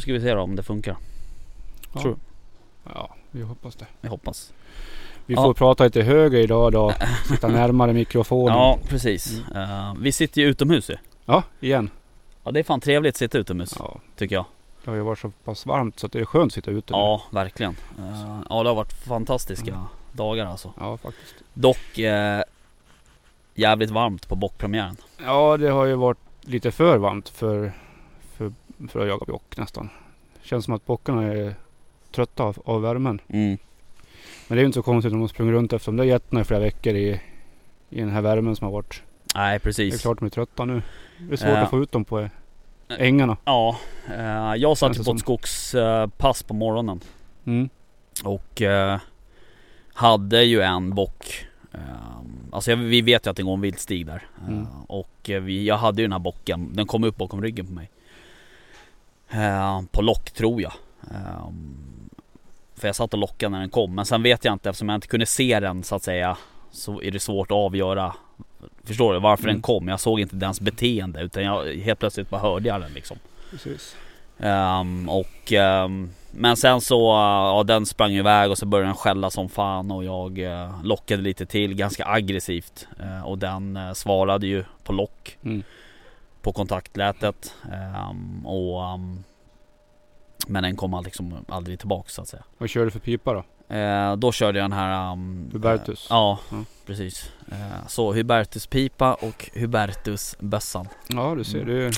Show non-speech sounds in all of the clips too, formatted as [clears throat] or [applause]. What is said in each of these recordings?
Nu ska vi se då om det funkar. Ja. Tror- Ja, vi hoppas det. Vi hoppas. Vi Ja. får prata lite högre idag då. [laughs] Sitta närmare mikrofonen. Ja, precis. Eh, vi sitter ju utomhus ju. Ja, igen. Ja, det är fan trevligt att sitta utomhus. Ja, Tycker jag. det har ju varit så pass varmt så det är skönt att sitta ute. nu. Ja, verkligen. Eh, ja, det har varit fantastiska Mm. dagar alltså. ja, faktiskt. Dock eh, jävligt varmt på bockpremiären. Ja, det har ju varit lite för varmt för, för, att jaga bock nästan. Känns som att bockarna är trötta av, av värmen. Mm. Men det är ju inte så konstigt om de sprungit runt efter de där getterna i flera veckor i, i den här värmen som har varit. Nej, Det är precis. klart de är trötta nu. Det är svårt Ja. att få ut dem på ängarna. Ja, eh, jag satt ju på ett skogspass på morgonen. Mm. Och eh, hade ju en bock. Eh, alltså jag, vi vet ju att det går en vildstig där. Eh, Mm. och eh, vi, jag hade ju den här bocken. Den kom upp bakom ryggen på mig. Eh, på lock tror jag. Eh, för jag satt och lockade när den kom. Men sen vet jag inte eftersom jag inte kunde se den så att säga. Så är det svårt att avgöra. Förstår du varför Mm. den kom? Jag såg inte dens beteende utan jag helt plötsligt bara hörde jag den liksom. Precis. Ehm, och, ehm, men sen så, ja den sprang iväg och så började den skälla som fan och jag eh, lockade lite till ganska aggressivt. Eh, och den eh, svarade ju på lock Mm. På kontaktlätet. Ehm, och, ehm, men den kom aldrig, liksom aldrig tillbaks så att säga. Vad kör du för pipa då? Eh, då körde jag den här um, Hubertus. ja, Ja. precis. Eh, så Hubertus pipa och Hubertus bössan. Ja, du ser. Mm. Du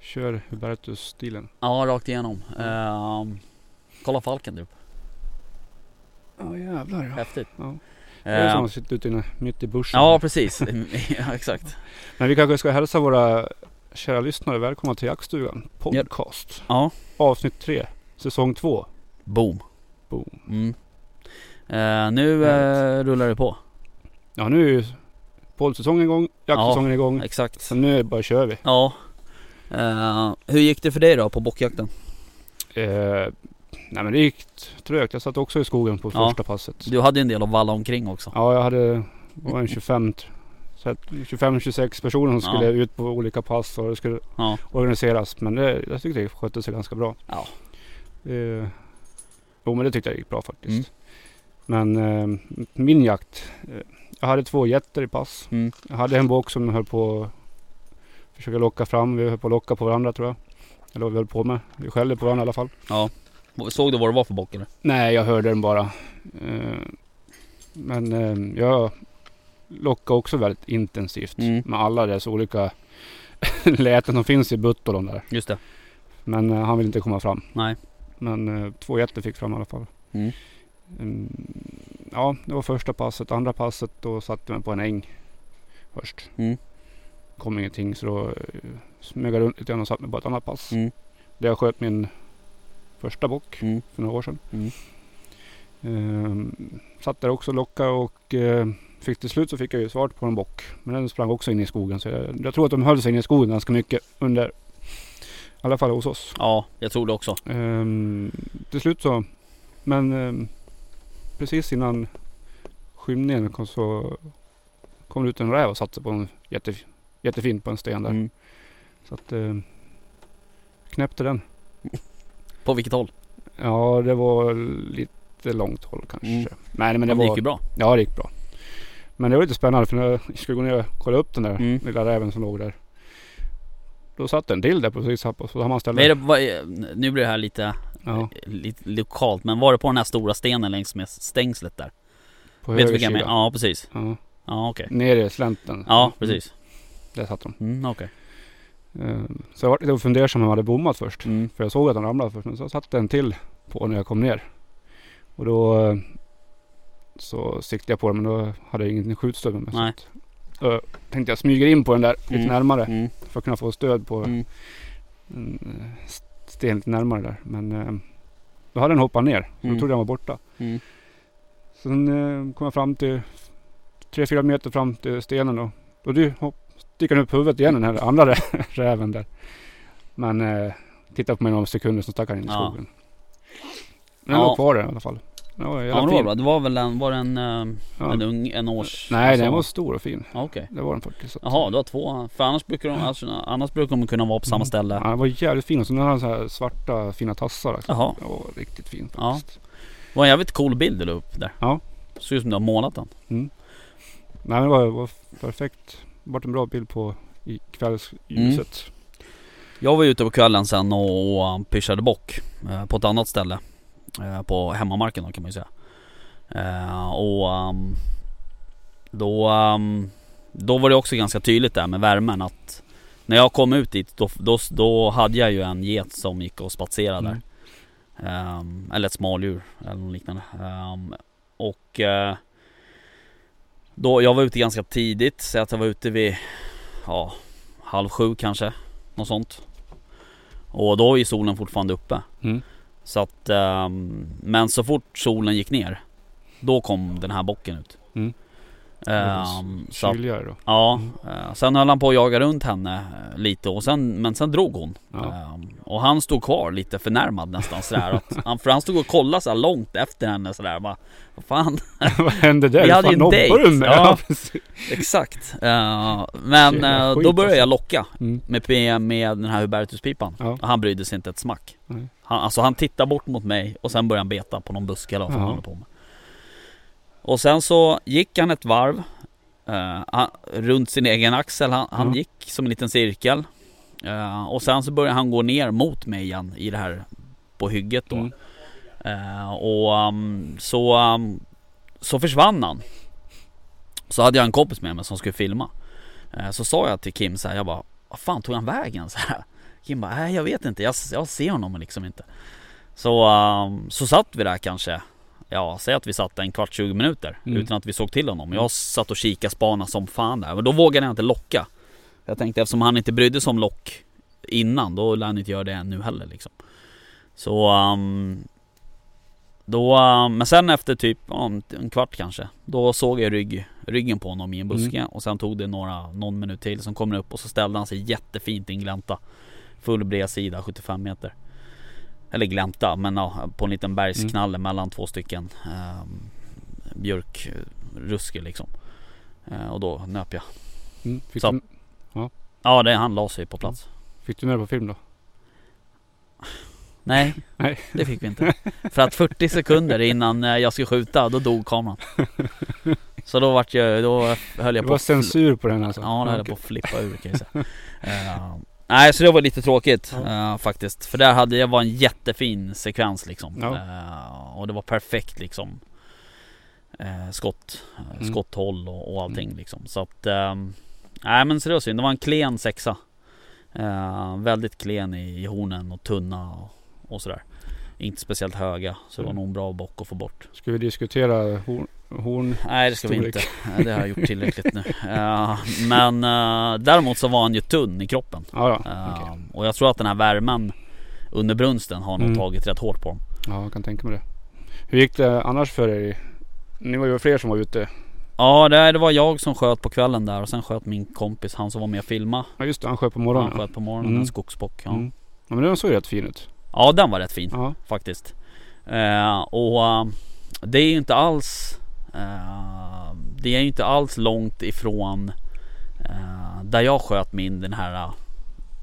kör Hubertus-stilen. Ja, rakt igenom. Ehm, kolla falken uppe. Ja, jävlar ja. Häftigt. Ja. Det är Eh, som att sitta ute mitt i bushen. Ja precis, [laughs] ja, exakt. Men vi kanske ska hälsa våra kära lyssnare välkomna till Jaktstugan Podcast. Ja, Avsnitt 3, säsong 2. boom. Boom. Mm. Eh, nu eh, rullar det på. Ja, nu är ju poddsäsongen igång, jaktsäsongen igång. Exakt. Så nu bara kör vi. Ja. Eh, hur gick det för dig då på bockjakten? Nej men det gick trögt. Jag satt också i skogen på Ja. första passet. Du hade en del att valla omkring också. Ja, jag hade var en 25 så att 25-26 personer som Ja. skulle ut på olika pass och det skulle Ja. organiseras. Men det, jag tyckte det skötte sig ganska bra. Ja. Eh, jo men det tyckte jag gick bra faktiskt. Mm. Men eh, min jakt. Eh, jag hade två getter i pass. Mm. Jag hade en bock som höll på att försöka locka fram. Vi höll på att locka på varandra tror jag. Eller vad vi höll på med. Vi skällde på varandra i alla fall. ja. Såg du vad det var för bock eller? Nej, jag hörde den bara. Eh, men eh, jag lockade också väldigt intensivt Mm. med alla dess olika [laughs] läten som finns i buttolon där. Just det. Men eh, han vill inte komma fram. Nej. Men två jätter fick fram i alla fall. Mm. Mm, ja, det var första passet. Andra passet då satte jag mig på en äng först. Mm. kom ingenting så då smög jag runt lite grann och satte mig på ett annat pass. Mm. Där jag sköt min första bock Mm. för några år sedan. Mm. Ehm, satt där också och lockade och eh, fick till slut så fick jag ju svart på en bock. Men den sprang också in i skogen. Så jag, jag tror att de höll sig inne i skogen ganska mycket under, i alla fall hos oss. Ja, jag tror det också. Ehm, till slut så, men ehm, precis innan skymningen kom så kom det ut en räv och satte på en jätte, jättefint på en sten där. Mm. Så att ehm, knäppte den. På vilket håll? Ja, det var lite långt håll kanske. Mm. Nej, men det Men det var... gick ju bra. Ja, det gick bra. Men det var lite spännande för när jag skulle gå ner och kolla upp den där Mm. lilla räven som låg där. Då satt en till där precis här på, så har man är, nu blir det här lite, ja, lite lokalt, men var det på den här stora stenen längs med stängslet där? på Vet höger sida. Ja precis. Ja, Ja okej. nere i slänten. Ja Mm, precis. Där satt de. Mm, okej. Eh, Så jag var lite fundersam om jag hade bommat först. Mm. För jag såg att den ramlade först. Men så satt en till på när jag kom ner. Och då eh, så siktade jag på den men då hade jag ingen skjutstöd med mig. Nej. Så att, eh, tänkte jag smyger in på den där lite Mm. närmare. Mm. För att kunna få stöd på Mm. en eh, sten lite närmare där. Men eh, då hade den hoppat ner. Så Mm. då trodde jag den var borta. Mm. Sen eh, kom jag fram till 3-4 meter fram till stenen då. Då du, hopp, sticker den upp huvudet igen den här andra rä- [laughs] räven där. Men eh, tittade på mig några sekunder så stack han in i Ja. skogen. Men den Ja. låg kvar där i alla fall. Den var Ja det var bra. Det var väl en, var en, eh, Ja. en ung, en års... Nej, den var stor och fin. Ja, Okej. Det var den faktiskt. Jaha, du har två. För annars brukar de, alltså, annars brukar de kunna vara på samma Mm. ställe. Ja, den var jävligt fin och så den hade så här svarta fina tassar. Alltså. Jaha. Den var riktigt fin Ja. faktiskt. Det var en jävligt cool bild du la upp där. Ja. Ser ut som du har målat den. Mm. Nej men det var, var perfekt. Vart en bra bild på i kvällsljuset. Jag var ute på kvällen sen och, och um, pyschade bock eh, på ett annat ställe. Eh, på hemmamarken då kan man ju säga. Eh, och um, då, um, då var det också ganska tydligt där med värmen att när jag kom ut dit då, då, då hade jag ju en get som gick och spatserade där. Ehm, eller ett smaldjur eller något liknande. Och eh, då, jag var ute ganska tidigt, så att jag var ute vid ja, halv sju kanske. Något sånt. Och då är ju solen fortfarande uppe. Mm. Så att, ehm, men så fort solen gick ner, då kom den här bocken ut. Mm. Ehm, så att, Kyligare då. Ja, Mm. sen höll han på att jaga runt henne eh, lite och sen, men sen drog hon. Ja. Ehm, och han stod kvar lite förnärmad nästan sådär. Att han, för han stod och kollade så långt efter henne sådär. Bara, vad fan, [laughs] Vad hände där? Vi hade ju en dejt. Ja. [laughs] exakt. Eh, men vad eh, då började alltså. jag locka Mm. med, med, den här Hubertuspipan. Ja. Han brydde sig inte ett smack. Nej. Han, alltså han tittade bort mot mig och sen började han beta på någon buske eller vad han håller på med. Och sen så gick han ett varv eh, han, runt sin egen axel. Han, han Ja. gick som en liten cirkel. Eh, och sen så började han gå ner mot mig igen i det här på hygget då. Mm. Eh, och um, så, um, så försvann han. Så hade jag en kompis med mig som skulle filma. Eh, så sa jag till Kim så här, jag bara, vad fan tog han vägen? [laughs] Så här. Kim bara, nej jag vet inte, jag, jag ser honom liksom inte. Så, um, så satt vi där kanske, ja säg att vi satt en kvart, 20 minuter Mm. utan att vi såg till honom. Jag satt och kikade spana som fan där, men då vågade jag inte locka. Jag tänkte eftersom han inte brydde sig om lock innan, då lär han inte göra det nu heller liksom. Så um, då, um, men sen efter typ ja, en- kvart kanske Då såg jag rygg, ryggen på honom i en buske och sen tog det några, någon minut till Sen kom det upp och så ställde han sig jättefint i en glänta Full bredsida, 75 meter Eller glänta, men ja, på en liten bergsknalle mellan två stycken um, Björkrusker liksom Eh, Och då nöp jag Mm. Så. du, Ja det, han la sig på plats fick du med det på film då? Nej, [laughs] Nej. det fick vi inte. För att 40 sekunder innan eh, jag skulle skjuta, då dog kameran. Så då vart jag, då höll jag Det på var att fl- censur på den alltså? Ja, då höll jag på att flippa ur kan jag säga. [laughs] Eh, nej, så det var lite tråkigt Ja. eh, faktiskt. För där hade jag var en jättefin sekvens liksom. Ja. Eh, och det var perfekt liksom. Eh, skott, Mm. skotthåll och, och allting liksom. Så att, ehm, nej men så det var synd. Det var en klen sexa. Väldigt klen i, i hornen och tunna och, och sådär. Inte speciellt höga. Så det var Mm. nog en bra bock att få bort. Ska vi diskutera horn? Horn? Nej det ska vi Storlek. inte. Nej, Det har jag gjort tillräckligt nu. [laughs] Men eh, däremot så var han ju tunn i kroppen. Ja, ja. Eh, okej. Och jag tror att den här värmen under brunsten har nog Mm. tagit rätt hårt på dem. ja, jag kan tänka mig det. Hur gick det annars för er? Ni var ju fler som var ute. Ja det, det var jag som sköt på kvällen där och sen sköt min kompis, han som var med och filma. Ja just det, han sköt på Han morgonen. sköt på morgonen, Mm. en skogsbock. Ja. Mm. Ja, men den såg ju rätt fin ut. ja den var rätt fin Ja. faktiskt. Eh, och det är ju inte alls Det är ju inte alls långt ifrån eh, Där jag sköt min den här eh,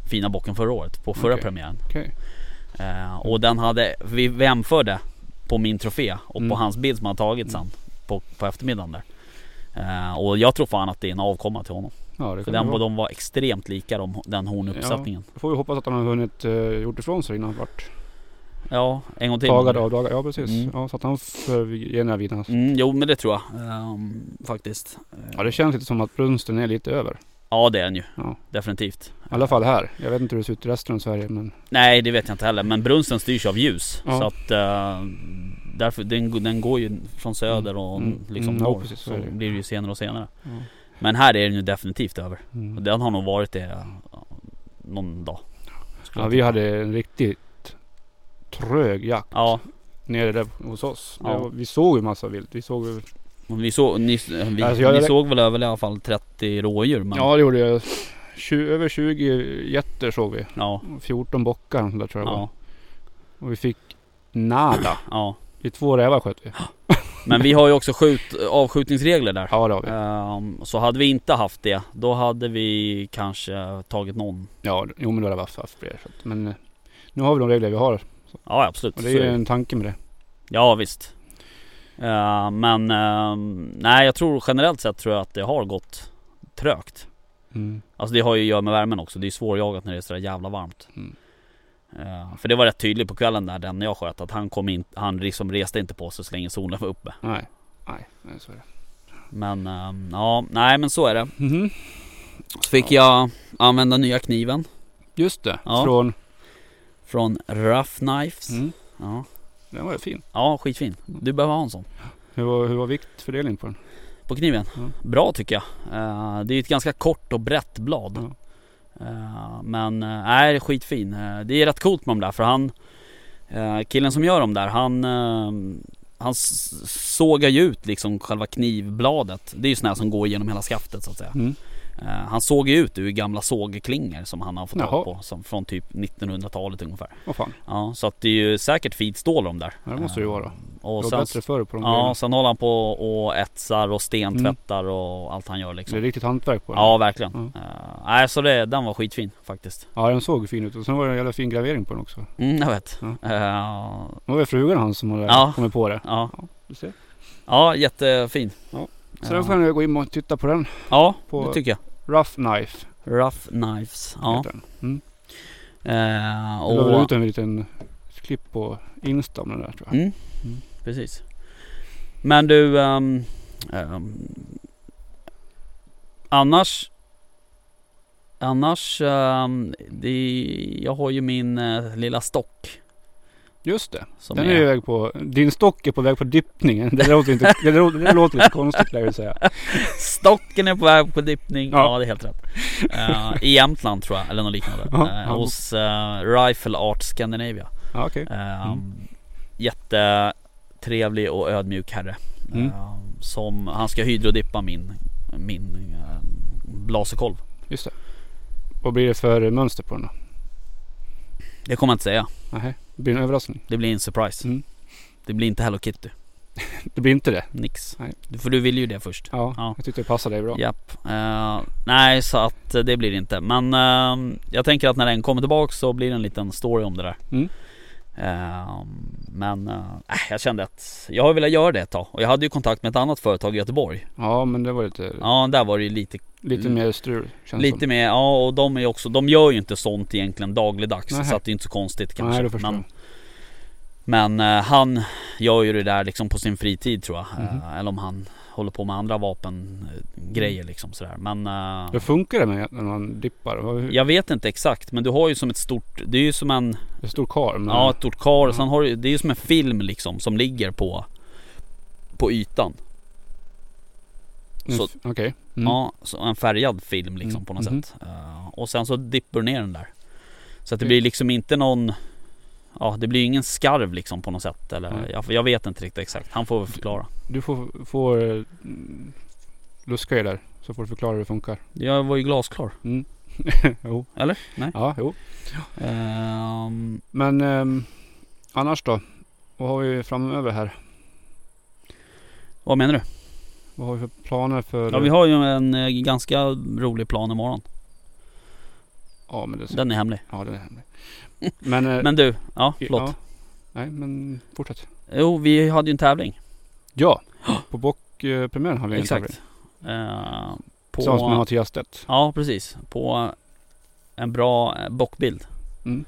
Fina bocken förra året på förra Okej. premiären. Eh, och den hade, vi jämförde på min trofé och Mm. på hans bild som han tagit sen på, på eftermiddagen där. Eh, och jag tror fan att det är en avkomma till honom. Ja, det För den, de var extremt lika de, den hornuppsättningen. Då får vi hoppas att han har hunnit uh, gjort ifrån sig innan han vart Ja, en gång till. dagar. Ja precis. Mm. Ja, så att han får ge den här vidan. Mm, jo men det tror jag ehm, faktiskt. Ja det känns lite som att brunsten är lite över. Ja det är den ju. Ja. Definitivt. I alla fall här. Jag vet inte hur det ser ut i resten av Sverige men Nej det vet jag inte heller. Men brunsten styrs av ljus. Ja. Så att eh, därför, den, den går ju från söder och Mm. liksom Mm, ja, norr. precis, så så blir det ju senare och senare. ja. Men här är den ju definitivt över. Mm. den har nog varit det ja, någon dag. ja vi hade en riktigt trög jakt Ja, nere där hos oss. Ja. var, vi såg ju massa vilt. Vi såg ju... vi, såg, ni, vi, Alltså, jag- ni såg väl över i alla fall 30 rådjur? Men, Ja det gjorde jag. Tju- över 20 getter såg vi. ja, 14 bockar där tror jag ja, var. Och vi fick nada. ja. Vi två rävar sköt vi. [gasps] Men vi har ju också skjut, avskjutningsregler där. Ja det har vi. Ehm, så hade vi inte haft det, då hade vi kanske tagit någon. Ja, jo men då hade vi haft- haft fler. Men eh, nu har vi de regler vi har. Ja absolut. Och det är ju en tanke med det. Ja visst. Ehm, men ehm, nej jag tror generellt sett tror jag att det har gått trögt. Mm. Alltså det har ju att göra med värmen också. Det är svårjagat när det är sådär jävla varmt. Mm. Eh, för det var rätt tydligt på kvällen där den jag sköt att han kom in, han liksom reste inte på sig så länge solen var uppe. Nej. Nej, nej, så är det. Men ehm, ja, nej men så är det. Mhm. Så fick jag använda nya kniven Just det. Ja. Från... från Rough Knives. Mm. Ja. Den var ju fin. ja, skitfin. Du behöver ha en sån. Hur var, hur var viktfördelningen på den? På kniven? Mm. Bra tycker jag. Eh, det är ett ganska kort och brett blad. Eh, men eh, nej, skitfin. Det är rätt coolt med de där för han Killen som gör dem där han Han sågar ju ut liksom själva knivbladet. Det är ju sådana som går igenom hela skaftet så att säga. Mm. Eh, han såg ju ut ur gamla sågklingor som han har fått Jaha. tag på. Som från typ 1900-talet ungefär. Fan. Ja, så att det är ju säkert fint stål de där. Ja, det måste det ju vara. Eh, Det Och var sen, bättre förr på de ja, grejerna. sen håller han på och etsar och stentvättar och allt han gör Det är liksom. riktigt hantverk på den. Ja, verkligen. Ja. Eh, nej, så det, den var skitfin faktiskt. Ja, den såg fin ut. Och sen var det en jävla fin gravering på den också. Mm, jag vet. Ja. Eh, Det var väl frugan hans som hade Ja. kommit på det. ja. Du ser. ja, jättefin. Ja. Så Ja. då får ni gå in och titta på den. Ja, på- det tycker jag. Rough Knife Rough Knives. Ja. Mm. Eh, Jag la och, ut en liten klipp på Insta om den där tror jag. mm, Mm. precis. Men du, ehm, ehm, annars Annars, ehm, det, jag har ju min eh, lilla stock. Just det. Som Den är ju iväg på, din stock är på väg på dippningen. Det låter, inte, [laughs] det låter, det låter lite konstigt lär jag säga. Stocken är på väg på dippning. Ja, Ja. det är helt rätt. Eh, I Jämtland tror jag, eller något liknande. Ja, Eh, ja. hos eh, Rifle Art Scandinavia. Ja. Eh, Mm. Jättetrevlig och ödmjuk herre. Mm. Som, han ska hydrodippa min, min eh, blaserkolv. Just det. Vad blir det för mönster på den då? Det kommer jag inte säga. Nähä. Det blir en överraskning. Det blir en surprise. Mm. Det blir inte Hello Kitty. [laughs] Det blir inte det. Nix. Nej. För du vill ju det först. Ja, Ja. jag tyckte det passade dig bra. Japp. Eh, nej, så att eh, det blir det inte. Men eh, jag tänker att när den kommer tillbaka så blir det en liten story om det där. Mm. Eh, men eh, jag kände att jag har velat göra det ett tag. Och jag hade ju kontakt med ett annat företag i Göteborg. Ja, men det var lite, Ja, där var det ju lite, lite mer strul. Lite som. mer, ja och de är också, de gör ju inte sånt egentligen dagligdags. Nähä. Så att det är inte så konstigt kanske. Nej, men men eh, han gör ju det där liksom på sin fritid tror jag. Mhm. Eh, eller om han håller på med andra vapengrejer liksom sådär. Men eh, Hur funkar det med när man dippar? Hur, jag vet inte exakt men du har ju som ett stort, det är ju som en, är stor kar. Men, ja ett stort kar. Ja. Sen har du, det är ju som en film liksom som ligger på, på ytan. Mm, Okej. Mm. Ja, så en färgad film liksom Mm, på något mhm. sätt. Eh, och sen så dippar du ner den där. Så att det blir liksom inte någon Ja det blir ingen skarv liksom på något sätt eller Nej. jag, jag vet inte riktigt exakt. Han får väl förklara. Du får, får eh, mm, luska i där. Så får du förklara hur det funkar. Jag var ju glasklar. Mm. [laughs] jo. Eller? Nej. Ja, jo. Ehm, Men ehm, annars då? Vad har vi framöver här? vad menar du? Vad har vi för planer för... Ja vi har ju en eh, ganska rolig plan imorgon. Ja, men det... Den är hemlig. Ja, den är hemlig. [laughs] Men... eh, Men du, ja förlåt. Ja. Nej, men fortsätt. Jo vi hade ju en tävling. Ja, [gasps] på bockpremiären har vi en tävling. Exakt. Uh, Tillsammans med på, Mattias Stedt. ja precis. På en bra eh, bockbild. Mm.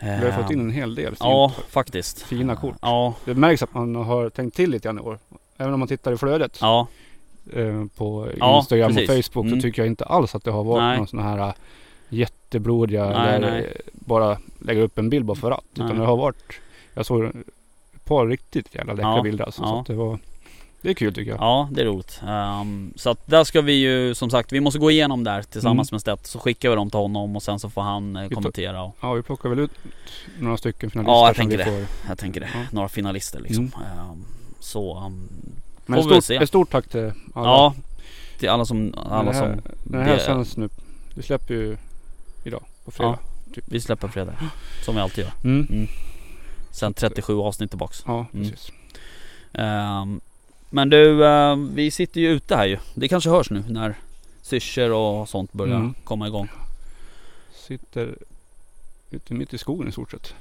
Vi har fått in en hel del fint. Ja faktiskt. Fina kort. Ja, Det märks att man har tänkt till lite grann i år. Även om man tittar i flödet ja, eh, på Ja, Instagram och precis. Facebook Mm. så tycker jag inte alls att det har varit Nej. någon sån här eh, jätteblodiga Nej, där nej. bara lägger upp en bild bara för att. Nej. Utan det har varit, jag såg ett par riktigt jävla läckra Ja, bilder alltså. Så ja. att det var, det är kul tycker jag. ja det är roligt. Ehm, så att där ska vi ju som sagt, vi måste gå igenom där tillsammans Mm. med Stedt. Så skickar vi dem till honom och sen så får han eh, kommentera. Och, Ja, vi plockar väl ut några stycken finalister Ja, jag tänker får. jag tänker det. Ja. Några finalister liksom. Ehm, så um, Men Får vi stort, se. ett stort tack till alla. ja. Till alla som, alla det här, som det här det- sänds nu. Vi släpper ju idag på fredag. Vi släpper fredag. Som vi alltid gör. Mm. Sen 37 avsnitt tillbaks. Ja, Mm. precis. Ehm, men du, eh, vi sitter ju ute här ju. Det kanske hörs nu när syrsor och sånt börjar Mm. komma igång. Sitter ute mitt i skogen i stort sett.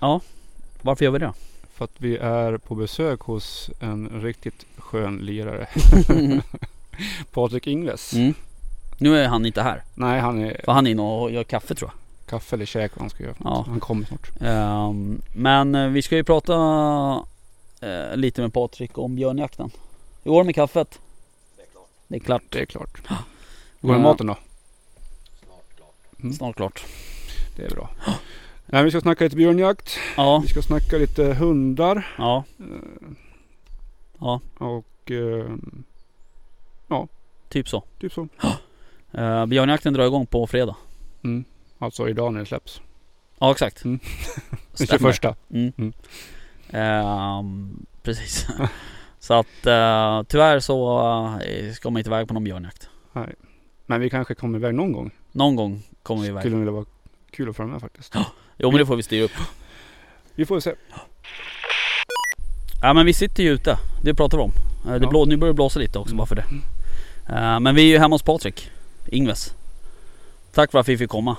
Varför gör vi det? För att vi är på besök hos en riktigt skön lirare. [laughs] Patrik Ingves. Mm. Nu är han inte här. Nej, han är För han är inne och gör kaffe tror jag. kaffe eller käk vad han ska göra. Ja. Han kommer snart. Ehm, men eh, vi ska ju prata eh, lite med Patrik om björnjakten. Hur går det med kaffet? Det är klart. Det är klart. Hur går det med Ja. maten då? Mm. Snart klart. Det är bra. Nej, vi ska snacka lite björnjakt. Ja, Vi ska snacka lite hundar. ja, eh, ja, Och eh, typ så. typ så. Uh, björnjakten drar igång på fredag. Mm. Alltså idag när det släpps. Ja, exakt. Mm. [laughs] Den Stämmer. 21. Mm. Mm. Ehm, precis. så att eh, tyvärr så eh, ska man inte iväg på någon björnjakt. Men vi kanske kommer iväg någon gång. Någon gång kommer vi iväg. Skulle vilja vara kul att följa med faktiskt. Jo men det får vi styra upp. Vi får se. Ja men vi sitter ju ute. Det pratar vi om. Det Ja. blå, nu börjar det blåsa lite också Mm. bara för det. Eh, men vi är ju hemma hos Patrik Ingves. Tack för att vi fick komma.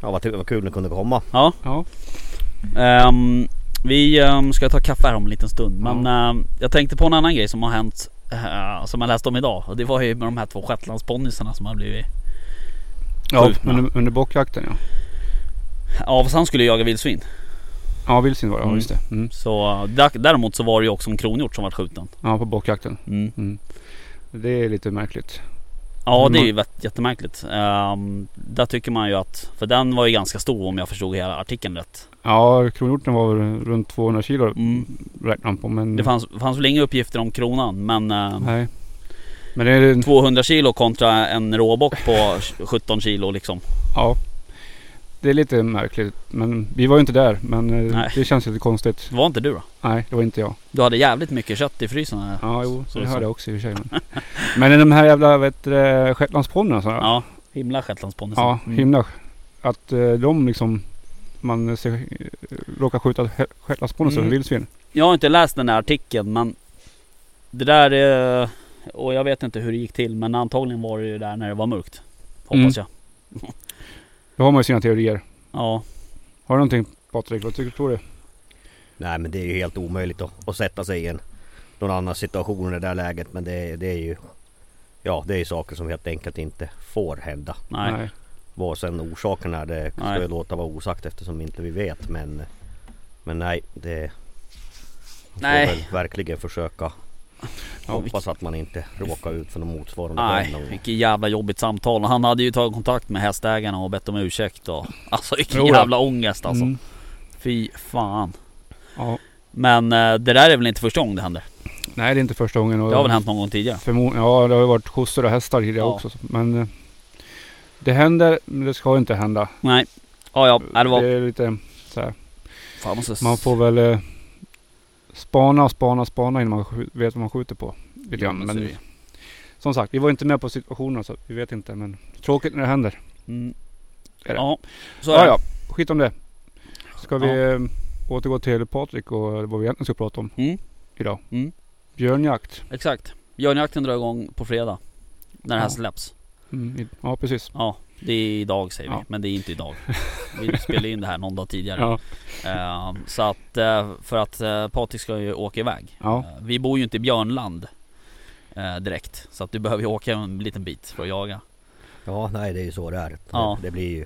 Ja vad, vad kul ni kunde komma. Ja. Ja. Ehm, vi ehm, ska ta kaffe här om en liten stund. Men ehm, jag tänkte på en annan grej som har hänt. eh, som jag läste om idag. Och det var ju med de här två shetlandsponnysarna som har blivit... Ja, Skjutna. under, under bockjakten ja. Ja fast han skulle jaga vildsvin. Ja, vildsvin var det. Ja, Mm. just det. Mm. Så eh, där- däremot så var det ju också en kronhjort som var skjuten. Ja, på bockjakten. Mm. Mm. Det är lite märkligt. Ja det är Mm. ju vett- jättemärkligt. Um, där tycker man ju att, för den var ju ganska stor om jag förstod hela artikeln rätt. Ja, kronhjorten var väl runt 200 kilo Mm. räknar han på. Men, Det fanns, fanns väl inga uppgifter om kronan men eh, Nej. Men det är 200 kilo kontra en råbock på 17 kilo liksom. Ja. Det är lite märkligt. Men vi var ju inte där. Men eh, Nej. det känns lite konstigt. Var inte du då? Nej, det var inte jag. Du hade jävligt mycket kött i frysen. här. Ja, jo, Så- det hörde jag också i och för sig. Men, [laughs] men de här jävla shetlandsponnyerna. Ja, himla shetlandsponny. Ja, Mm. himla. Att eh, de liksom man ser, eh, råkar skjuta he- shetlandsponnyer Mm. som vildsvin. Jag har inte läst den här artikeln men det där är, och jag vet inte hur det gick till men antagligen var det ju där när det var mörkt. Hoppas Mm. jag. Då har man ju sina teorier. Ja, Har du någonting Patrik? Vad tycker tror du? Nej men det är ju helt omöjligt att, att sätta sig i en någon annan situation i det där läget. Men det, det är ju Ja det är ju saker som helt enkelt inte får hända. nej. Vad sen orsaken är det ska Nej. jag låta vara osagt eftersom inte vi vet. Men Men nej det man Nej. Får väl verkligen försöka Ja, Hoppas att man inte råkar ut för något motsvarande Nej, någon vilket jävla jobbigt samtal. Han hade ju tagit kontakt med hästägarna och bett om ursäkt och [laughs] Alltså vilken jävla ångest alltså. Mm. Fy fan. Ja. Men eh, det där är väl inte första gången det händer? Nej det är inte första gången. och- Det har väl hänt någon gång tidigare? Förmo- ja det har ju varit kossor och hästar tidigare Ja. också. Men eh, det händer men det ska inte hända. Nej. Ja, ja, det var... Det är lite så här. Fan, måste... Man får väl spana, spana, spana innan man vet vad man skjuter på. Lite Ja, grann. men det. som sagt, vi var inte med på situationen så vi vet inte. Men tråkigt när det händer. Mm. Är det. Ja, så är Ja, ja, skit om det. Ska vi eh, återgå till Patrik och vad vi egentligen ska prata om Mm. idag. Mm. Björnjakt. Exakt. Björnjakten drar igång på fredag. När det här Ja. släpps. Mm, ja, precis. Ja, det är idag säger vi. Ja. Men det är inte idag. [laughs] Vi spelar in det här någon dag tidigare. Ja. Eh, så att, eh, för att uh, Patrik ska ju åka iväg. Ja. Eh, vi bor ju inte i Björnland eh, direkt. Så att du behöver ju åka en liten bit för att jaga. Ja nej det är ju så det är. Ja. Det blir ju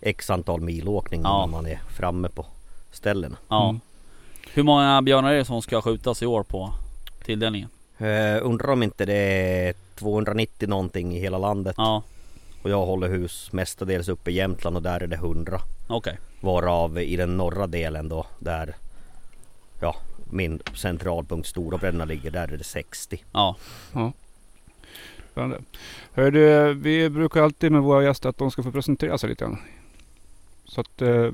X antal milåkning Ja. innan man är framme på ställena. Ja. Mm. Hur många björnar är det som ska skjutas i år på tilldelningen? Eh, undrar om inte det är 290 någonting i hela landet. Ja, Och jag håller hus mestadels uppe i Jämtland och där är det 100. okej. Varav i den norra delen då där Ja min centralpunkt Storabrädna ligger där är det 60. Ja. Spännande. Hör du, vi brukar alltid med våra gäster att de ska få presentera sig lite grann. Så att, eh,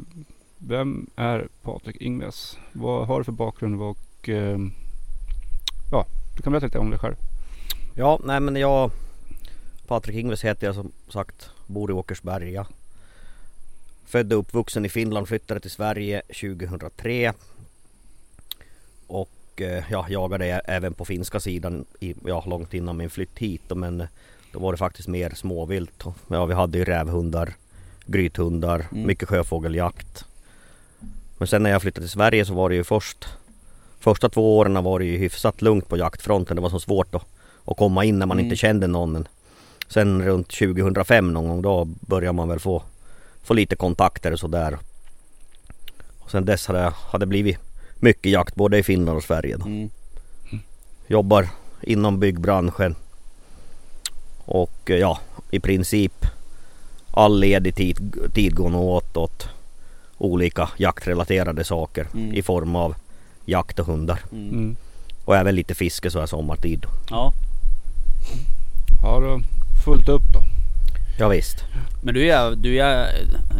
vem är Patrik Ingves? Vad har du för bakgrund och eh, ja, du kan berätta lite om dig själv. Ja nej men jag Patrik Ingves heter jag som sagt. Bor i Åkersberga. Född och uppvuxen i Finland, flyttade till Sverige 2003. och eh, ja, jagade även på finska sidan i, ja, långt innan min flytt hit. Men då var det faktiskt mer småvilt. Ja, vi hade ju rävhundar, grythundar, Mm. mycket sjöfågeljakt. Men sen när jag flyttade till Sverige så var det ju först Första två åren var det ju hyfsat lugnt på jaktfronten. Det var så svårt att, att komma in när man Mm. inte kände någon. Sen runt 2005 någon gång då började man väl få, få lite kontakter och sådär. Och sen dess har det, har det blivit mycket jakt både i Finland och Sverige. Då. Mm. Jobbar inom byggbranschen. Och eh, ja, i princip all ledig tid, tid går nog åt åt olika jaktrelaterade saker Mm. i form av jakt och hundar. Mm. Mm. Och även lite fiske så här sommartid. Ja, Ja, då fullt upp då. Ja, visst. men du är, du är,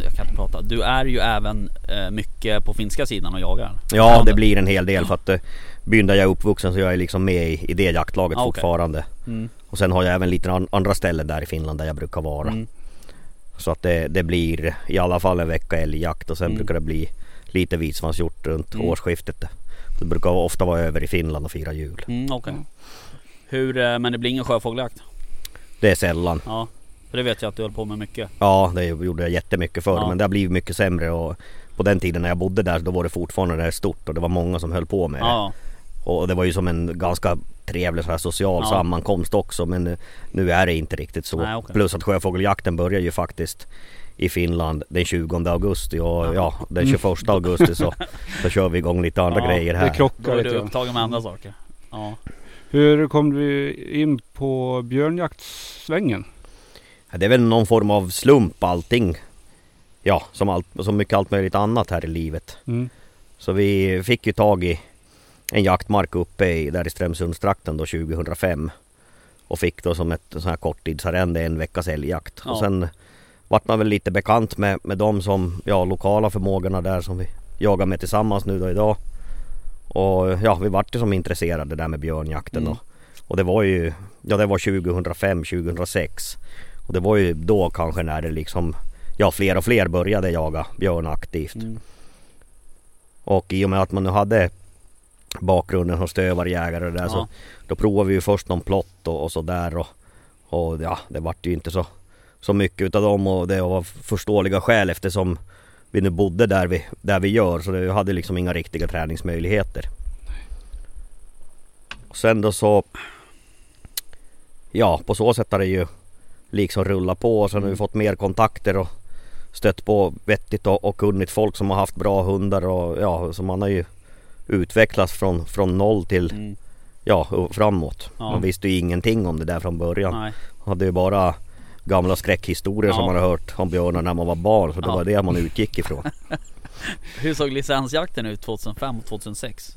jag kan inte prata. Du är ju även eh, mycket på finska sidan och jagar. Ja, det blir en hel del för att eh, byn där jag är uppvuxen så jag är liksom med i, i det jaktlaget Ah, fortfarande. Mm. Och sen har jag även lite an, andra ställen där i Finland där jag brukar vara. Mm. Så att det, det blir i alla fall en vecka älgjakt och sen Mm. brukar det bli lite vitsvanshjort runt Mm. årsskiftet. Det brukar ofta vara över i Finland och fira jul. Mm, okej. Hur, eh, men det blir ingen sjöfågeljakt? Det är sällan. Ja. För det vet jag att du höll på med mycket. Ja, det gjorde jag jättemycket förr Ja. men det har blivit mycket sämre och på den tiden när jag bodde där då var det fortfarande det stort och det var många som höll på med det. Ja. Och det var ju som en ganska trevlig så här social Ja. sammankomst också men nu- nu är det inte riktigt så. Nej, okej. Plus att sjöfågeljakten börjar ju faktiskt i Finland den 20 augusti och Ja. ja, den 21 augusti så, så kör vi igång lite andra Ja, grejer Det här. Då krockar är lite du grann. upptagen med andra saker. Ja. Hur kom du in på björnjaktsvängen? Ja, Det är väl någon form av slump allting. Ja, som, allt, som mycket allt möjligt annat här i livet. Mm. Så vi fick ju tag i en jaktmark uppe i, där i Strömsundstrakten då 2005. Och fick då som ett sån här korttidsarrende en veckas älgjakt. Ja. Och sen vart man väl lite bekant med, med de som, ja lokala förmågorna där som vi jagar med tillsammans nu då idag. Och ja, vi vart ju som intresserade där med björnjakten Mm. då. Och det var ju, ja det var 2005, 2006. Och det var ju då kanske när det liksom, ja fler och fler började jaga björn aktivt. Mm. Och i och med att man nu hade bakgrunden som stövarjägare och det där så Ja. då provade vi ju först någon plott och, och sådär och, och ja det vart ju inte så, så mycket utav dem och det var förståeliga skäl eftersom vi nu bodde där vi, där vi gör så vi hade liksom inga riktiga träningsmöjligheter. Och sen då så Ja på så sätt har det ju liksom rullat på och sen har vi Mm. fått mer kontakter och stött på vettigt och, och kunnigt folk som har haft bra hundar och ja, så man har ju utvecklats från, från noll till Mm. ja, och framåt. Ja. Man visste ju ingenting om det där från början. Nej. Man hade ju bara gamla skräckhistorier som Ja. man har hört om björnar när man var barn. Så det Ja. var det man utgick ifrån. [laughs] Hur såg licensjakten ut 2005 och 2006?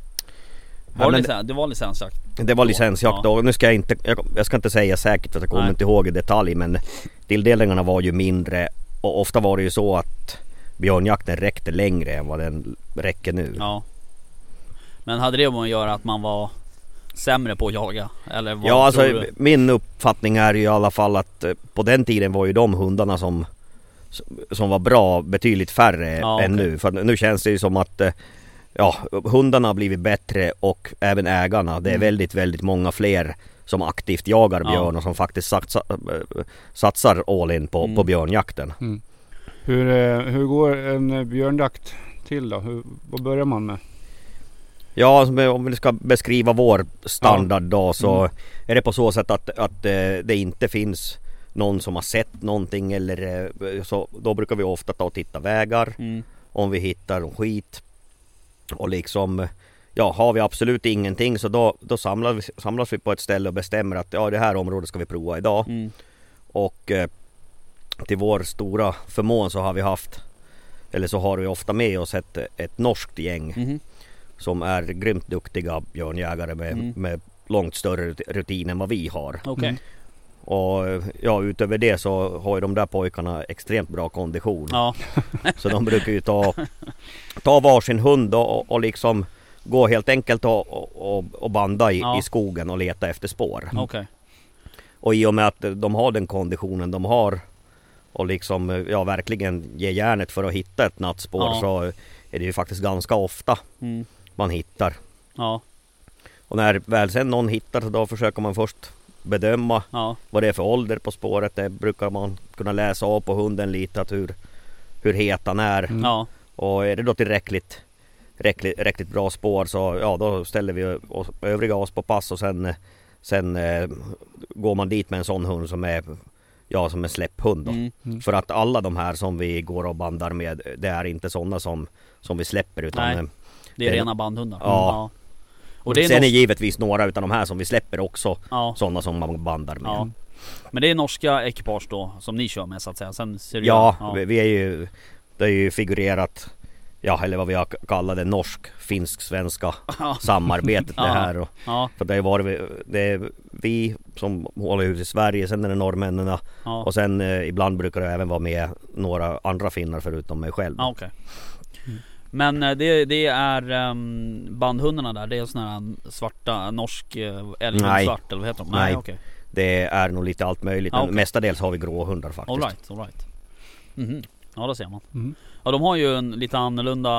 Ja, Var det, licens, det var licensjakt? Det var licensjakt Ja. då. Nu ska jag inte, jag, jag ska inte säga säkert för att jag kommer Nej. inte ihåg i detalj men tilldelningarna var ju mindre och ofta var det ju så att björnjakten räckte längre än vad den räcker nu. Ja. Men hade det med att göra att man var sämre på att jaga? Eller vad Ja alltså du? min uppfattning är ju i alla fall att eh, på den tiden var ju de hundarna som som var bra betydligt färre Ja, än okej. nu. För nu känns det ju som att eh, ja, hundarna har blivit bättre och även ägarna. Det är Mm. väldigt, väldigt många fler som aktivt jagar Ja. björn och som faktiskt satsar, eh, satsar all in på, Mm. på björnjakten. Hur, eh, hur går en björnjakt till då? Hur, vad börjar man med? Ja, alltså, om vi ska beskriva vår standard då så Mm. är det på så sätt att, att eh, det inte finns någon som har sett någonting eller eh, så då brukar vi ofta ta och titta vägar Mm. om vi hittar någon skit. Och liksom Ja, har vi absolut ingenting så då, då samlas, vi, samlas vi på ett ställe och bestämmer att ja, det här området ska vi prova idag. Mm. Och eh, till vår stora förmån så har vi haft Eller så har vi ofta med oss ett, ett norskt gäng Mhm. Som är grymt duktiga björnjägare med, Mm. med långt större rut- rutin än vad vi har. Okej. Mm. Och ja, utöver det så har ju de där pojkarna extremt bra kondition. Ja. [laughs] Så de brukar ju ta, ta varsin hund och, och liksom gå helt enkelt och, och, och banda i, Ja. i skogen och leta efter spår. Okej. Och i och med att de har den konditionen de har och liksom ja verkligen ge järnet för att hitta ett nattspår Ja. så är det ju faktiskt ganska ofta Mm. Man hittar Ja, Och när väl sen någon hittar så då försöker man först bedöma ja, vad det är för ålder på spåret. Det brukar man kunna läsa av på hunden lite att hur, hur het han är. Mm. ja, Och är det då tillräckligt räckligt, räckligt bra spår så ja då ställer vi oss, övriga oss på pass och sen, sen eh, går man dit med en sån hund som är Ja som en släpphund då. mm, Mm. För att alla de här som vi går och bandar med Det är inte sådana som, som vi släpper utan Nej. Det är Det- rena bandhundar. Ja. Och det är Sen är norsk, givetvis några utav de här som vi släpper också ja, sådana som man bandar med. ja. Men det är norska ekipage då som ni kör med så att säga. Sen ser det Ja, ja. Vi, är ju Det är ju figurerat Ja eller vad vi har kallat det norsk, finsk, svenska [laughs] Ja. samarbetet det Ja. här och, Ja, För det, varit, det är vi som håller hus i Sverige, sen är det norrmännen ja, och sen eh, ibland brukar det även vara med några andra finnar förutom mig själv. ja okej. Men eh, det, det är um, bandhundarna där, det är såna här svarta, norsk uh, Nej. svart eller vad heter de? Nej. okej. Det är nog lite allt möjligt, Ja, men okej. mestadels har vi gråhundar faktiskt. Alright, alright. Mhm. Ja det ser man. Mm. Ja de har ju en lite annorlunda,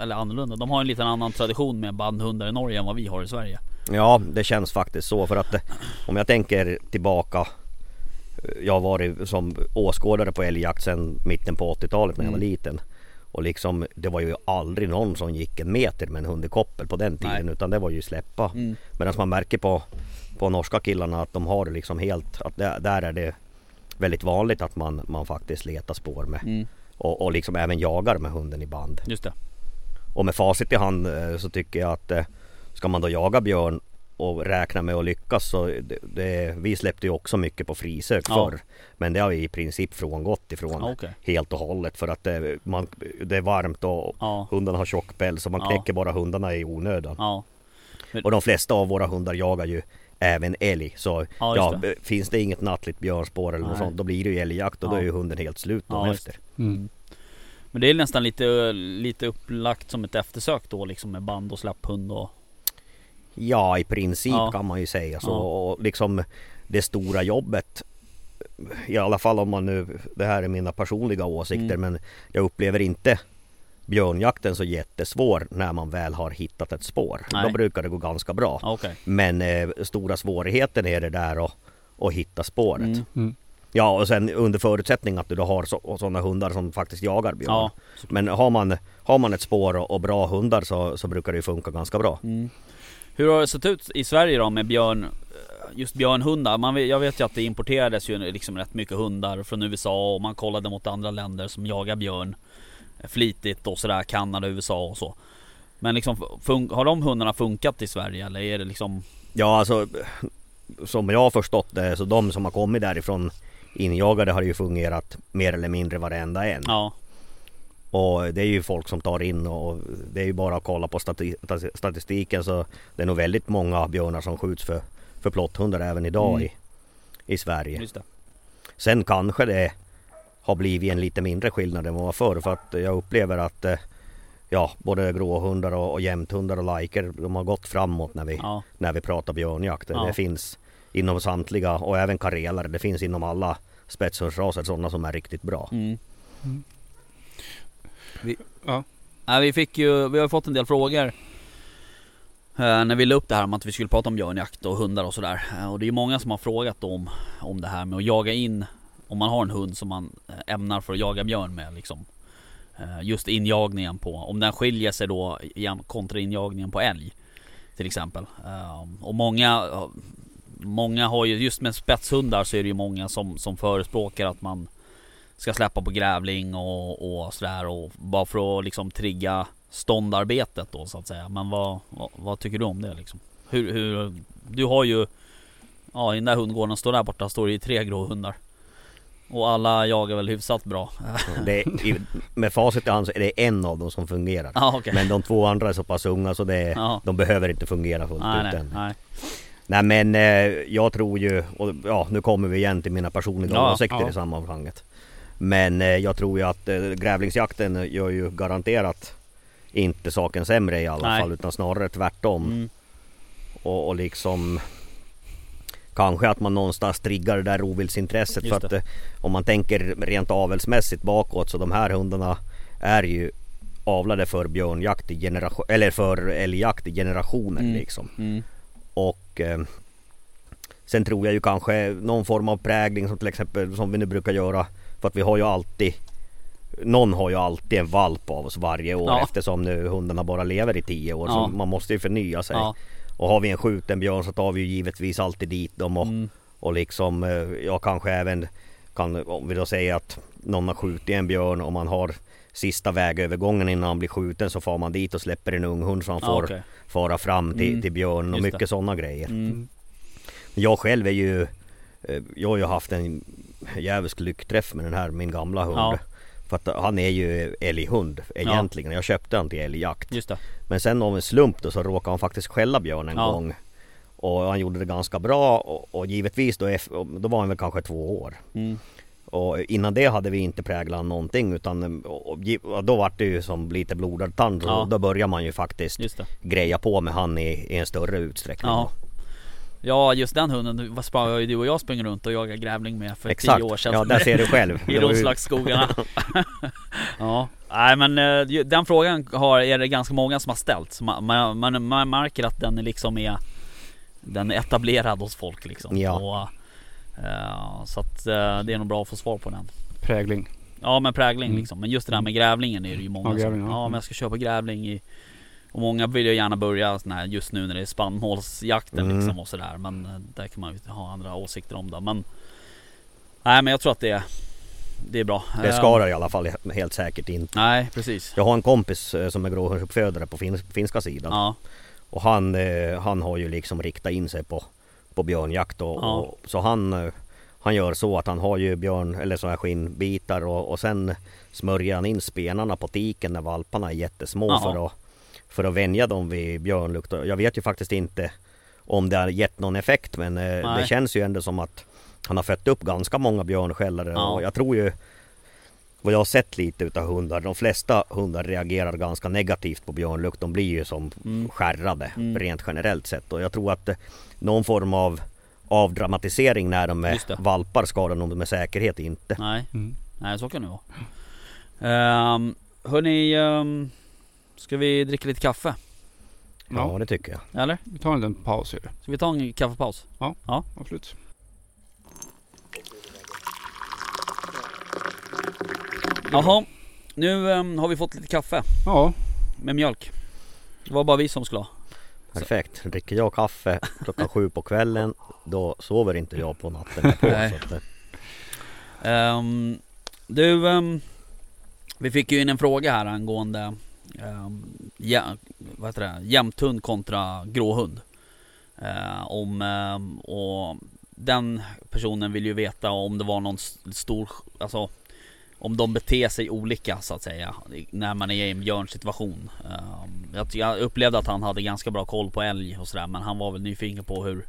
eller annorlunda, de har en lite annan tradition med bandhundar i Norge än vad vi har i Sverige. Ja, det känns faktiskt så för att eh, om jag tänker tillbaka eh, Jag har varit som åskådare på älgjakt sedan mitten på 80-talet när jag var Mm. liten. Och liksom det var ju aldrig någon som gick en meter med en hund i koppel på den tiden Nej. utan det var ju släppa. Mm. Medan man märker på, på norska killarna att de har det liksom helt, att där, där är det väldigt vanligt att man, man faktiskt letar spår med. Mm. Och, och liksom även jagar med hunden i band. Just det. Och med facit i hand eh, så tycker jag att eh, ska man då jaga björn och räkna med att lyckas så det, det, vi släppte ju också mycket på frisök Ja. förr. Men det har vi i princip frångått ifrån Ja, okej. helt och hållet för att det, man, det är varmt och Ja. hundarna har tjock päls så man Ja. knäcker bara hundarna i onödan. Ja. Och de flesta av våra hundar jagar ju även älg. Så Ja, det. b- finns det inget nattligt björnspår eller något Nej. sånt då blir det ju älgjakt och då är ju hunden helt slut dagen efter. Mm. Men det är nästan lite, lite upplagt som ett eftersök då liksom med band och släpphund och Ja i princip Ja. kan man ju säga så. Ja. Och liksom det stora jobbet I alla fall om man nu Det här är mina personliga åsikter Mm. men Jag upplever inte Björnjakten så jättesvår när man väl har hittat ett spår. Nej. Då brukar det gå ganska bra. Okej. Men eh, stora svårigheten är det där att, att hitta spåret. Mm. Mm. Ja och sen under förutsättning att du då har så, sådana hundar som faktiskt jagar björn. Ja. Men har man, har man ett spår och, och bra hundar så, så brukar det ju funka ganska bra. Hur har det sett ut i Sverige då med björn Just björnhundar, man, jag vet ju att det importerades ju liksom rätt mycket hundar från USA och man kollade mot andra länder som jagar björn Flitigt och sådär, Kanada, USA och så. Men liksom, har de hundarna funkat i Sverige eller är det liksom Ja alltså Som jag har förstått det så de som har kommit därifrån Injagade har ju fungerat mer eller mindre varenda en. Ja, Och det är ju folk som tar in och det är ju bara att kolla på stati- statistiken så Det är nog väldigt många björnar som skjuts för, för plotthundar även idag Mm. i, i Sverige. just det Sen kanske det har blivit en lite mindre skillnad än vad det var förr för att jag upplever att eh, Ja, både gråhundar och, och jämthundar och lajker de har gått framåt när vi, Ja, när vi pratar björnjakt. Ja. Det finns inom samtliga och även karelare. Det finns inom alla spetshundsraser sådana som är riktigt bra. mm. Mm. Vi, Ja. Nej, vi fick ju, vi har fått en del frågor eh, När vi la upp det här om att vi skulle prata om björnjakt och hundar och sådär. Eh, Och det är många som har frågat om, om det här med att jaga in Om man har en hund som man eh, ämnar för att jaga björn med liksom. Eh, Just injagningen på, om den skiljer sig då kontra injagningen på älg Till exempel. Och många Många har ju, just med spetshundar så är det ju många som, som förespråkar att man ska släppa på grävling och, och sådär och bara för att liksom trigga ståndarbetet då så att säga. Men vad, vad, vad tycker du om det liksom? Hur, hur, du har ju Ja i den där hundgården står där borta står det ju tre gråhundar. Och alla jagar väl hyfsat bra. [laughs] Det är, med facit i hand så är det en av dem som fungerar. Ja okej. Men de två andra är så pass unga så det, Ja. de behöver inte fungera fullt Nej ut nej, än. nej. Nej men eh, jag tror ju, och ja nu kommer vi igen till mina personliga Ja, åsikter ja. i sammanhanget. Men eh, jag tror ju att eh, grävlingsjakten gör ju garanterat inte saken sämre i alla Nej. fall utan snarare tvärtom. Mm. Och, och liksom Kanske att man någonstans triggar det där rovviltsintresset Just för att det. eh, Om man tänker rent avelsmässigt bakåt så de här hundarna är ju avlade för björnjakt i generation, eller för älgjakt i generationer Mm. liksom. Mm. Och eh, sen tror jag ju kanske någon form av prägling som till exempel som vi nu brukar göra. För att vi har ju alltid någon har ju alltid en valp av oss varje år Ja. eftersom nu hundarna bara lever i tio år. Ja. Så man måste ju förnya sig. Ja. Och har vi en skjuten björn så tar vi ju givetvis alltid dit dem och, Mm. och liksom eh, jag kanske även kan, om vi då säger att någon har skjutit en björn och man har sista vägövergången innan han blir skjuten så far man dit och släpper en ung hund så han Ja, får okej. fara fram till, Mm. till björnen och mycket sådana grejer. Mm. Jag själv är ju eh, Jag har ju haft en jävligt lyckträff med den här min gamla hund. Ja. För att han är ju älghund egentligen. Jag köpte han till älgjakt. Just det. Men sen av en slump då så råkade han faktiskt skälla björn en Ja. gång. Och han gjorde det ganska bra och, och givetvis då, då var han väl kanske två år. Mm. Och innan det hade vi inte präglat någonting utan då var det ju som lite blodad tand. Ja. Då börjar man ju faktiskt greja på med han i, i en större utsträckning. Ja. Ja just den hunden vad sprang ju du och jag springer runt och jagar grävling med för Exakt, tio år sedan. ja där ser du själv. [laughs] I Roslagsskogarna. [laughs] [laughs] ja, nej men eh, den frågan har, är det ganska många som har ställt. Så man, man, man, märker att den är liksom är Den är etablerad hos folk liksom. Ja. Och, eh, så att eh, det är nog bra att få svar på den. Prägling. Ja men prägling Mm. liksom. Men just det där med grävlingen är det ju många Ja, grävling, som, ja. ja men jag ska köpa grävling i Och många vill ju gärna börja sån här just nu när det är spannmålsjakten Mm. liksom och sådär. Men eh, där kan man ju ha andra åsikter om det. Men Nej men jag tror att det är Det är bra. Det skadar i alla fall helt säkert inte. Nej precis. Jag har en kompis eh, som är gråhundsuppfödare på fin, finska sidan. Ja. Och han, eh, han har ju liksom riktat in sig på, på björnjakt. Och, Ja. och, så han, han gör så att han har ju björn eller sådana här skinnbitar och, och sen smörjer han in spenarna på tiken när valparna är jättesmå Jaha. för att, för att vänja dem vid björnlukt. Jag vet ju faktiskt inte om det har gett någon effekt men eh, Nej. det känns ju ändå som att han har fött upp ganska många björnskällare Ja. och jag tror ju vad jag har sett lite utav hundar, de flesta hundar reagerar ganska negativt på björnlukt. De blir ju som Mm. skärrade Mm. rent generellt sett. Och jag tror att eh, någon form av avdramatisering när de är valpar skadar de med säkerhet inte. Nej. Mm. Nej så kan det vara. Um, hörni, um, ska vi dricka lite kaffe? Ja, Ja, det tycker jag. Eller? vi tar en liten paus här. Ska vi ta en kaffepaus? Absolut. Jaha. Nu um, har vi fått lite kaffe Ja, med mjölk. Det var bara vi som skulle ha. Perfekt. Dricker jag kaffe klockan sju på kvällen då sover inte jag på natten. På, Nej. så att, eh, Ehm, du, ehm, vi fick ju in en fråga här angående Ehm, ja, vad heter det? jämthund kontra gråhund. Eh, om, eh, och den personen vill ju veta om det var någon stor, alltså om de beter sig olika så att säga när man är i en björnsituation. Ehm, jag, jag upplevde att han hade ganska bra koll på älg och sådär men han var väl nyfiken på hur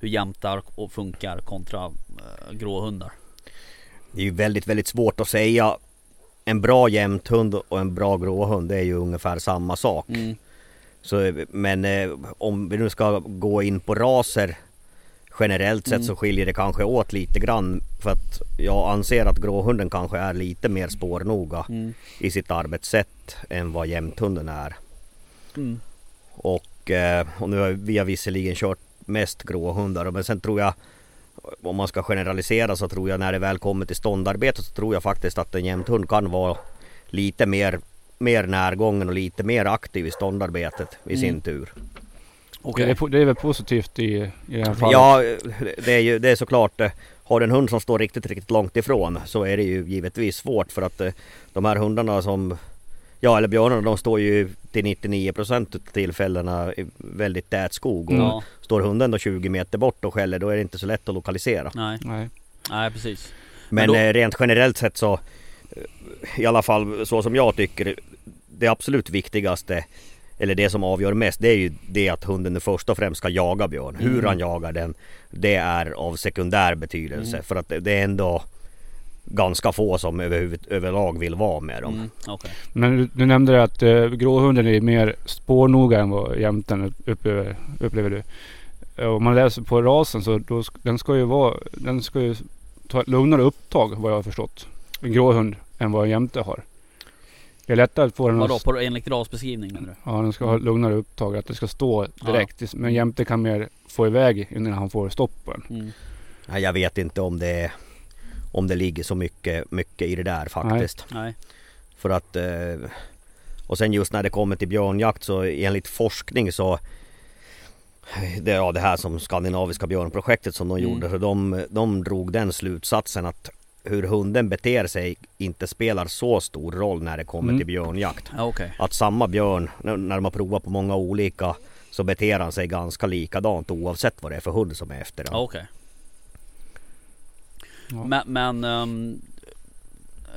hur jämtar och funkar kontra eh, gråhundar. Det är ju väldigt, väldigt svårt att säga. En bra jämthund och en bra gråhund det är ju ungefär samma sak. Mm. Så, men eh, om vi nu ska gå in på raser generellt sett Mm. så skiljer det kanske åt lite grann. För att jag anser att gråhunden kanske är lite mer spårnoga Mm. i sitt arbetssätt än vad jämthunden är. Mm. Och, eh, och nu har vi har visserligen kört mest gråhundar men sen tror jag om man ska generalisera så tror jag när det väl kommer till ståndarbete så tror jag faktiskt att en jämthund kan vara lite mer, mer närgången och lite mer aktiv i ståndarbetet i Mm. sin tur. Okej. det, är, det är väl positivt i, i det här fallet. Ja, det är ju det är såklart. eh, Har du en hund som står riktigt, riktigt långt ifrån så är det ju givetvis svårt för att eh, de här hundarna som Ja eller björnarna de står ju till 99% av tillfällena i väldigt tät skog. Och Ja, Står hunden då 20 meter bort och skäller då är det inte så lätt att lokalisera. nej, Nej. nej precis. Men, Men då- eh, rent generellt sett så eh, I alla fall så som jag tycker Det absolut viktigaste Eller det som avgör mest det är ju det att hunden först och främst ska jaga björn. Hur Mm. han jagar den Det är av sekundär betydelse Mm. för att det det är ändå Ganska få som överhuvud, överlag vill vara med dem. Mm, okej. Men du, du nämnde att eh, gråhunden är mer spårnoga än vad jämten upplever, upplever du. Eh, Om man läser på rasen så då, den ska ju vara, den ska ju ta ett lugnare upptag vad jag har förstått. En gråhund än vad en jämte har. Det är lättare att få den Vadå, att... på, enligt menar du? Ja, den ska ha lugnare upptag. Att det ska stå direkt. Men jämte kan mer få iväg innan han får stopp på den. Mm. Nej, jag vet inte om det, om det ligger så mycket, mycket i det där faktiskt. Nej. För att eh, Och sen just när det kommer till björnjakt så enligt forskning så det, ja, det här som skandinaviska björnprojektet som de Mm. gjorde. Så de, de drog den slutsatsen att hur hunden beter sig inte spelar så stor roll när det kommer Mm. till björnjakt. Ja, okej. Att samma björn, när man provar på många olika så beter han sig ganska likadant oavsett vad det är för hund som är efter Ja, den. Ja. Men, men ehm,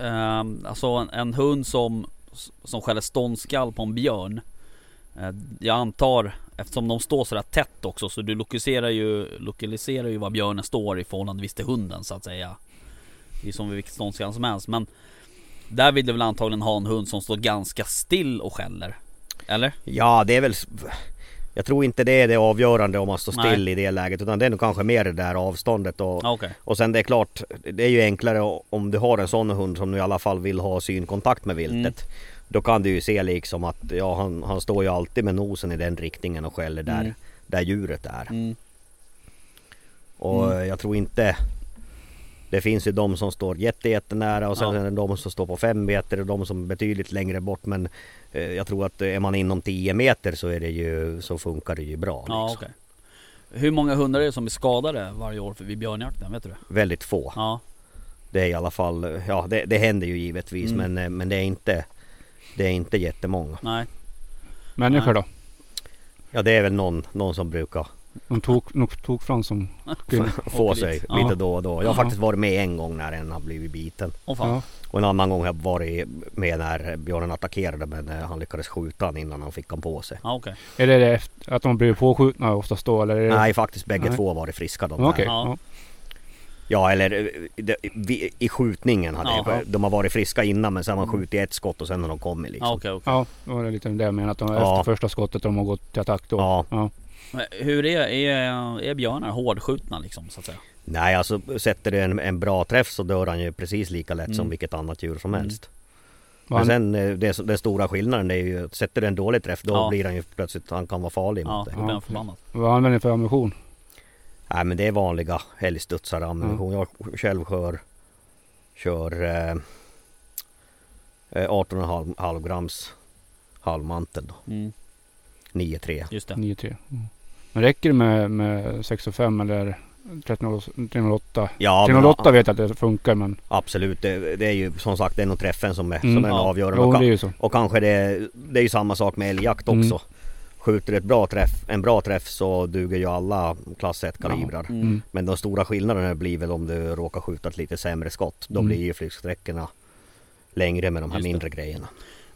ehm, alltså en, en hund som, som skäller ståndskall på en björn. eh, jag antar, eftersom de står sådär tätt också, så du lokaliserar ju, lokaliserar ju var björnen står i förhållandevis till hunden så att säga. Det är som vid vilket ståndskall som helst. Men där vill du väl antagligen ha en hund som står ganska still och skäller? Eller? Ja det är väl Jag tror inte det är det avgörande om man står Nej. still i det läget utan det är nog kanske mer det där avståndet och, okej. och sen det är klart Det är ju enklare om du har en sån hund som nu i alla fall vill ha synkontakt med viltet Mm. Då kan du ju se liksom att ja han, han står ju alltid med nosen i den riktningen och skäller där, Mm. där djuret är Mm. Och Mm. jag tror inte Det finns ju de som står jätte, jättenära och sen Ja. är det de som står på fem meter och de som är betydligt längre bort men eh, Jag tror att är man inom 10 meter så är det ju Så funkar det ju bra Ja, liksom. okej. Hur många hundar är det som blir skadade varje år vid björnjakten? Vet du det? Väldigt få Ja. Det är i alla fall Ja det, det händer ju givetvis Mm. men, eh, men det är inte Det är inte jättemånga Nej. Människor då? Ja det är väl någon, någon som brukar De tog, nog tog fram som [laughs] skulle... få sig lite Ja. då och då Jag har Ja. faktiskt varit med en gång när en har blivit biten fan. Ja. Och en annan gång har jag varit med när björnen attackerade men eh, han lyckades skjuta han innan han fick han på sig. Ja, okej. Är det det att de blir påskjutna oftast då eller? Det... Nej faktiskt bägge Nej. två har varit friska de Okej. där. Ja. Ja. Ja eller eh, det, vi, i skjutningen hade Ja. jag, de har varit friska innan men sen har man skjutit ett skott och sen har de kommit liksom. Ja, okej, okej. Ja, då var det lite det jag menade. Att de Ja. efter första skottet de har gått till attack då. Hur är, är, är björnar hårdskjutna liksom så att säga? Nej alltså sätter det en, en bra träff så dör han ju precis lika lätt som Mm. vilket annat djur som Mm. helst. Var Men sen eh, det, den stora skillnaden är ju att sätter det en dålig träff då Ja. blir han ju plötsligt, han kan vara farlig Ja, mot dig. Ja. förbannad. Vad använder ni för ammunition? Nej men det är vanliga älgstudsare ammunition. Jag själv kör Kör eh, eh, 18,5 halv grams halvmantel då. Mm, 9,3. just det. 9-3. Mm. Men räcker det med, med 6 och 5 eller 13 308? Ja men, 308 vet jag att det funkar men... absolut. Det, det är ju som sagt det är nog träffen som är, Mm. som är Ja. avgörande. Jo Och, det är ka- ju så. och kanske det, det är ju samma sak med älgjakt också. Mm. Skjuter ett bra träff, en bra träff så duger ju alla klass 1 kalibrar. Mm. Mm. Men de stora skillnaderna blir väl om du råkar skjuta ett lite sämre skott. Då Mm. blir ju flygsträckorna längre med de här Just det. mindre grejerna.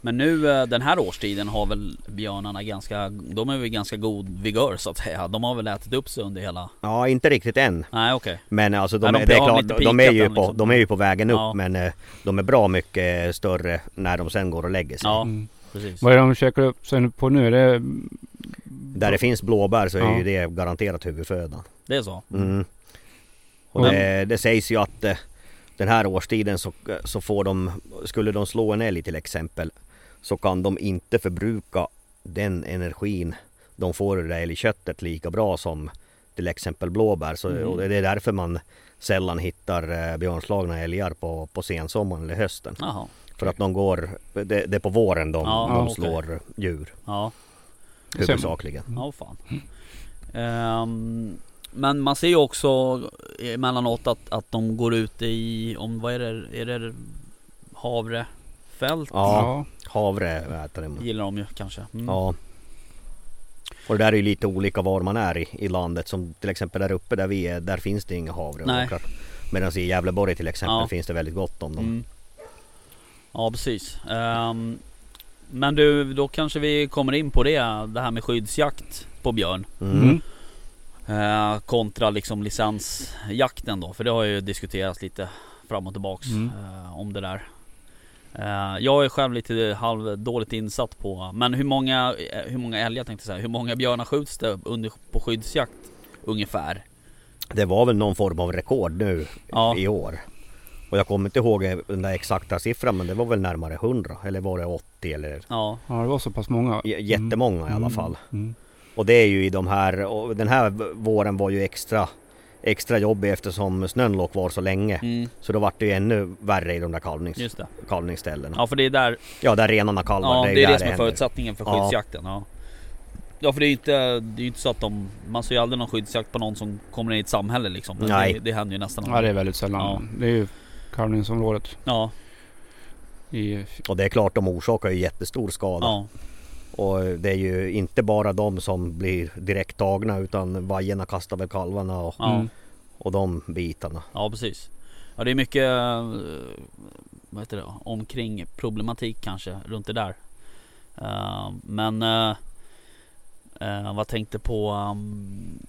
Men nu eh, den här årstiden har väl björnarna ganska, de är väl ganska god vigör så att säga. De har väl ätit upp sig under hela... Ja, inte riktigt än. Nej okej. Men alltså de, Nej, de är, det är klart, de, är ju på, liksom. de är ju på vägen upp Ja. men eh, de är bra mycket större när de sen går och lägger sig. Ja, Mm. precis. Vad är det de käkar upp sen på nu? Är det... Där det finns blåbär så är Ja. ju det garanterat huvudfödan. Det är så? Mm. Och det, det sägs ju att eh, den här årstiden så, så får de, skulle de slå en älg till exempel, så kan de inte förbruka den energin de får ur älgköttet lika bra som till exempel blåbär. Så, Mm. och det är därför man sällan hittar eh, björnslagna älgar på, på sensommaren eller hösten. Jaha. För att de går, det, det är på våren de, Ja, de slår djur Ja, huvudsakligen. ja fan. Ehm, men man ser ju också emellanåt att, att de går ut i, om vad är det, är det havrefält? Ja, havre äter de. Gillar de ju kanske. Mm. Ja. Och det där är ju lite olika var man är i, i landet. Som till exempel där uppe där vi är, där finns det inga havreåkrar. Medan i Gävleborg till exempel Ja. finns det väldigt gott om dem. Mm. Ja precis. Ehm, men du, då kanske vi kommer in på det, det här med skyddsjakt på björn. Mm. Mm. Eh, kontra liksom licensjakten då. För det har ju diskuterats lite fram och tillbaks Mm. eh, om det där. Eh, jag är själv lite halv dåligt insatt på, men hur många, eh, hur många älgar tänkte jag säga, hur många björnar skjuts det under, på skyddsjakt ungefär? Det var väl någon form av rekord nu Ja. i år. Och jag kommer inte ihåg den där exakta siffran men det var väl närmare 100 eller var det 80 eller Ja, Ja, det var så pass många. j- jättemånga i alla Mm. fall. Mm. Och det är ju i de här, och den här våren var ju extra extra jobbig eftersom snön låg kvar så länge. mm, Så då vart det ju ännu värre i de där kalvnings, det. kalvningsställena. Ja för det är där, Ja, där renarna kalvar. ja det är där det som är händer. förutsättningen för Ja. skyddsjakten. Ja. Ja för det är ju inte, det är inte så att de, man ser ju aldrig någon skyddsjakt på någon som kommer in i ett samhälle liksom. Men Nej. Det, det händer ju nästan Ja, det är väldigt sällan. Ja. Det är ju kalvningsområdet Ja, i... Och det är klart, de orsakar ju jättestor skada. ja, Och det är ju inte bara de som blir direkt tagna utan vajerna kastar väl kalvarna och, ja. Mm. och de bitarna. Ja precis. Ja det är mycket eh, vad heter det, omkring problematik kanske runt det där. Eh, men eh, vad tänkte på um,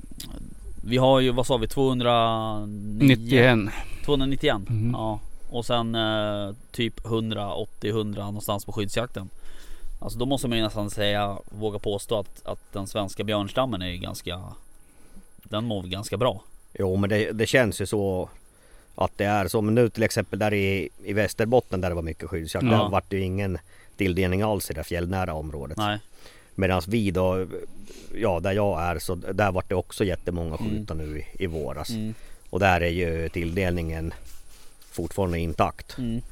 Vi har ju, vad sa vi, 209, 91. 291 Mhm. ja. Och sen eh, typ 180-100 någonstans på skyddsjakten. Alltså då måste man ju nästan säga, våga påstå att, att den svenska björnstammen är ju ganska Den mår ganska bra. Jo men det, det känns ju så att det är så. Men nu till exempel där i, i Västerbotten där det var mycket skyddsjakt. Ja. Där vart det ju ingen tilldelning alls i det fjällnära området. Nej. Medan vi då, ja där jag är så där vart det också jättemånga Mm. skjuta nu i, i våras. Mm. Och där är ju tilldelningen fortfarande intakt. Mm.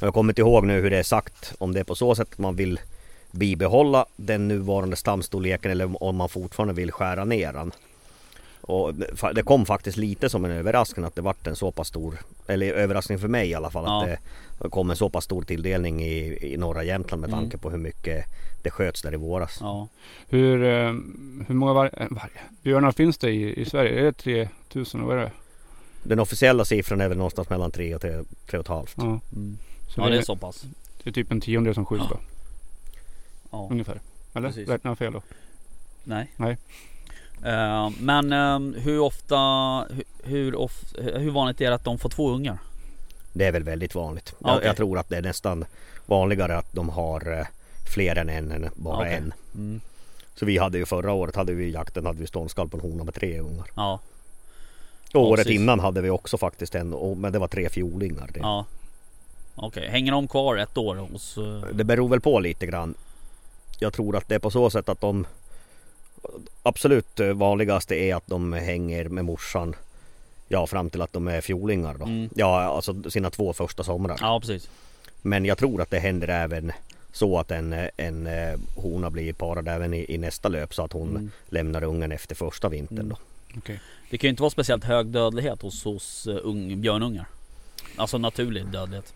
Jag kommer inte ihåg nu hur det är sagt. Om det är på så sätt att man vill bibehålla den nuvarande stamstorleken eller om man fortfarande vill skära ner den. Och det- kom faktiskt lite som en överraskning att det vart en så pass stor, eller överraskning för mig i alla fall, Ja. att det kom en så pass stor tilldelning i, i norra Jämtland med Mm. tanke på hur mycket det sköts där i våras. Ja. Hur, eh, hur många var, äh, varje, björnar finns det i, i Sverige? Är det 3000? Vad är det? Den officiella siffran är väl någonstans mellan 3 och 3, och ett halvt. Ja, Mm. så ja det, är så pass. det är typ en tiondel som skjuts då. Ja. Ungefär. Eller? Precis. Räknar jag fel då? Nej. Nej. Eh, men eh, hur ofta, hur, hur, of, hur vanligt är det att de får två ungar? Det är väl väldigt vanligt. Ja, Jag, jag tror att det är nästan vanligare att de har eh, fler än en än bara Okej. en. Mm. Så vi hade ju förra året hade vi i jakten hade vi ståndskall på en hona med tre ungar. Ja, Och året precis. innan hade vi också faktiskt en, och- men det var tre fjolingar. Det, ja. Okej, hänger de kvar ett år hos... eh, det beror väl på lite grann. Jag tror att det är på så sätt att de absolut eh, vanligaste är att de hänger med morsan Ja fram till att de är fjolingar då. Mm. Ja alltså sina två första somrar. Ja precis. Men jag tror att det händer även så att en, en eh, hona blir parad även i, i nästa löp så att hon Mm. lämnar ungen efter första vintern Mm. då. Okej. Det kan ju inte vara speciellt hög dödlighet hos, hos uh, ung, björnungar. Alltså naturlig dödlighet.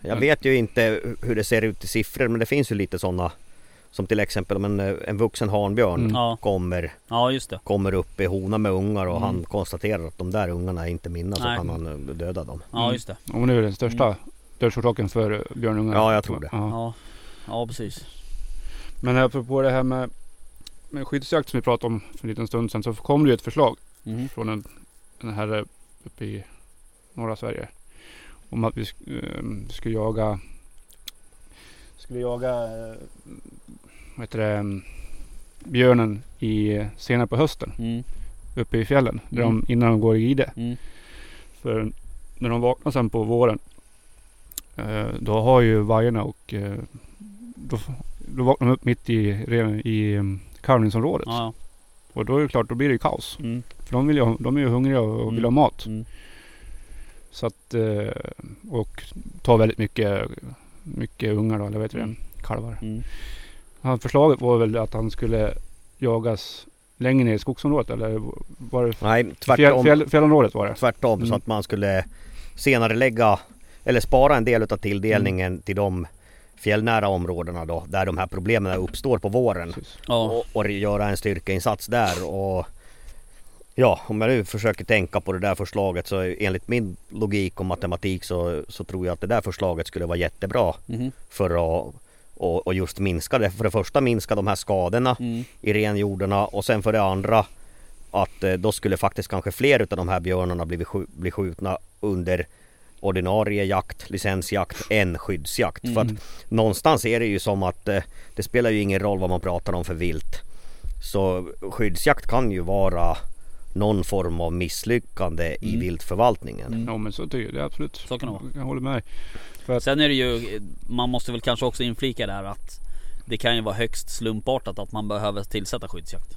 Jag vet ju inte hur det ser ut i siffror men det finns ju lite sådana Som till exempel om en, eh, en vuxen hanbjörn Mm. Kommer, Ja just det. kommer upp i hona med ungar och Mm. han konstaterar att de där ungarna är inte mina så Nej. kan han eh, döda dem. Ja just det. Och nu är det den största dödsorsaken för eh, björnungar. Ja, jag tror det. Ja. Ja. Ja precis. Men apropå det här med, med skyddsjakt som vi pratade om för en liten stund sedan så kom det ju ett förslag Mhm. från en, en herre uppe i norra Sverige. Om att vi sk- ehm, skulle jaga skulle jaga vad heter det, em, björnen i, senare på hösten Mm. uppe i fjällen. Där Mm. de, innan de går i ide. Mm. För när de vaknar sen på våren eh, då har ju vajerna och eh, då, då vaknar de upp mitt i, i um, kalvningsområdet. Ja. Och då är det klart, då blir det ju kaos. Mm. För de, vill ju, de är ju hungriga och vill Mm. ha mat. Mm. Så att, eh, och tar väldigt mycket, mycket ungar då, eller vad heter det? Mm. Kalvar. Mm. Han, förslaget var väl att han skulle jagas längre ner i skogsområdet eller var det Nej tvärtom, fjäll, fjällområdet var det? tvärtom så Mm. att man skulle senare lägga eller spara en del av tilldelningen Mm. till de fjällnära områdena då där de här problemen uppstår på våren. Ja. och, och göra en styrkeinsats där och Ja, om jag nu försöker tänka på det där förslaget så enligt min logik och matematik så, så tror jag att det där förslaget skulle vara jättebra Mhm. för att och, och just minska det. För det första minska de här skadorna Mm. i renjordarna och sen för det andra att eh, då skulle faktiskt kanske fler utav de här björnarna bli, bli skjutna under ordinarie jakt, licensjakt än skyddsjakt. För Mm. att någonstans är det ju som att eh, det spelar ju ingen roll vad man pratar om för vilt. Så skyddsjakt kan ju vara någon form av misslyckande i Mm. viltförvaltningen. Mm. Ja men så tycker jag det absolut. Så kan det vara. Jag håller med. För att, Sen är det ju, man måste väl kanske också inflika där att det kan ju vara högst slumpartat att man behöver tillsätta skyddsjakt.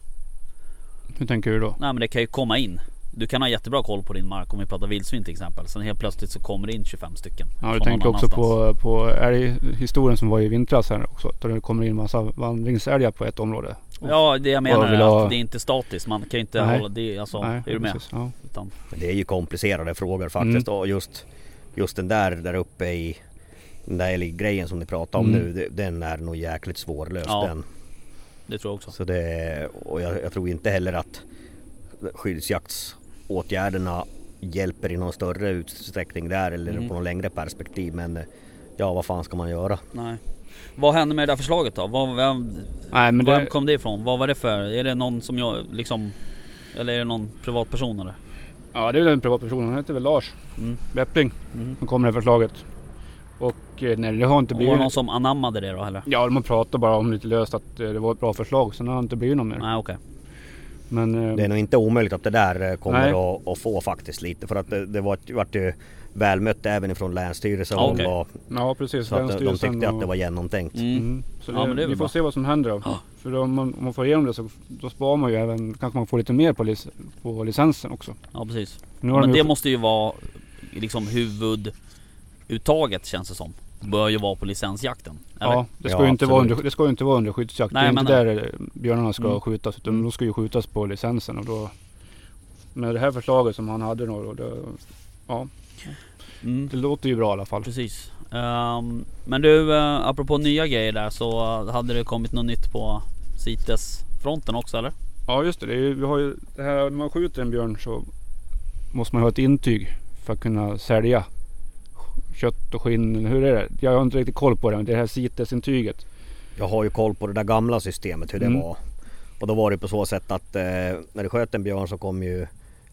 hur tänker du då? Nej men det kan ju komma in. Du kan ha jättebra koll på din mark om vi pratar vildsvin till exempel. Sen helt plötsligt så kommer det in 25 stycken. Ja du tänker också på, på älghistorien som var i vintras här också. Där det kommer in massa vandringsälgar på ett område. Ja det jag menar är ha- att det är inte statiskt. Man kan ju inte Nej. hålla det, alltså, Nej, är du med? precis, Ja. Utan, Det är ju komplicerade frågor faktiskt och just, just den där där uppe i den där grejen som ni pratar om Mm. nu, den är nog jäkligt svårlöst Ja. den. det tror jag också. Så det, och jag, jag tror inte heller att skyddsjaktsåtgärderna hjälper i någon större utsträckning där eller Mm. på någon längre perspektiv. Men ja, vad fan ska man göra? Nej. Vad hände med det där förslaget då? Vad, vem, Nej men var det, kom det ifrån? Vad var det för? Är det någon som jag liksom... Eller är det någon privatperson eller? ja, det är väl en privatperson. Han heter väl Lars Mm. Beppling. Mm. som kom med förslaget. Och eh, nej det har inte Och var det blivit... någon som anammade det då eller? Ja de har pratat bara om lite löst att eh, det var ett bra förslag. Sen har det inte blivit något mer. Nej okej. Men eh, Det är nog inte omöjligt att det där kommer att, att få faktiskt lite. För att det, det var, vart ju välmött även ifrån Länsstyrelsen. Ja, okej. och, ja precis. så att de tyckte att det var genomtänkt. Mm. Mm. Så Ja, det, men det vi får bra. se vad som händer då. Ja. För om man, om man får igenom det så då sparar man ju även, kanske man får lite mer på, lic, på licensen också. Ja precis. Har Men de det ju, måste ju vara liksom huvuduttaget känns det som. Bör ju vara på licensjakten. Eller? ja, det ska, Ja, ju inte vara under, det ska ju inte vara under skyddsjakt. Nej, det är men inte där eh, björnarna ska Mm. skjutas. Utan Mm. de ska ju skjutas på licensen. Och då, med det här förslaget som han hade då. då ja, Mm. det låter ju bra i alla fall. Precis. Ehm, men du, uh, apropå nya grejer där så hade det kommit något nytt på CITES-fronten också eller? Ja just det, det är, vi har ju det här, när man skjuter en björn så måste man ha ett intyg för att kunna sälja kött och skinn. Hur är det? Jag har inte riktigt koll på det men det här CITES-intyget. Jag har ju koll på det där gamla systemet hur det Mm. var. Och då var det på så sätt att eh, när du sköt en björn så kom ju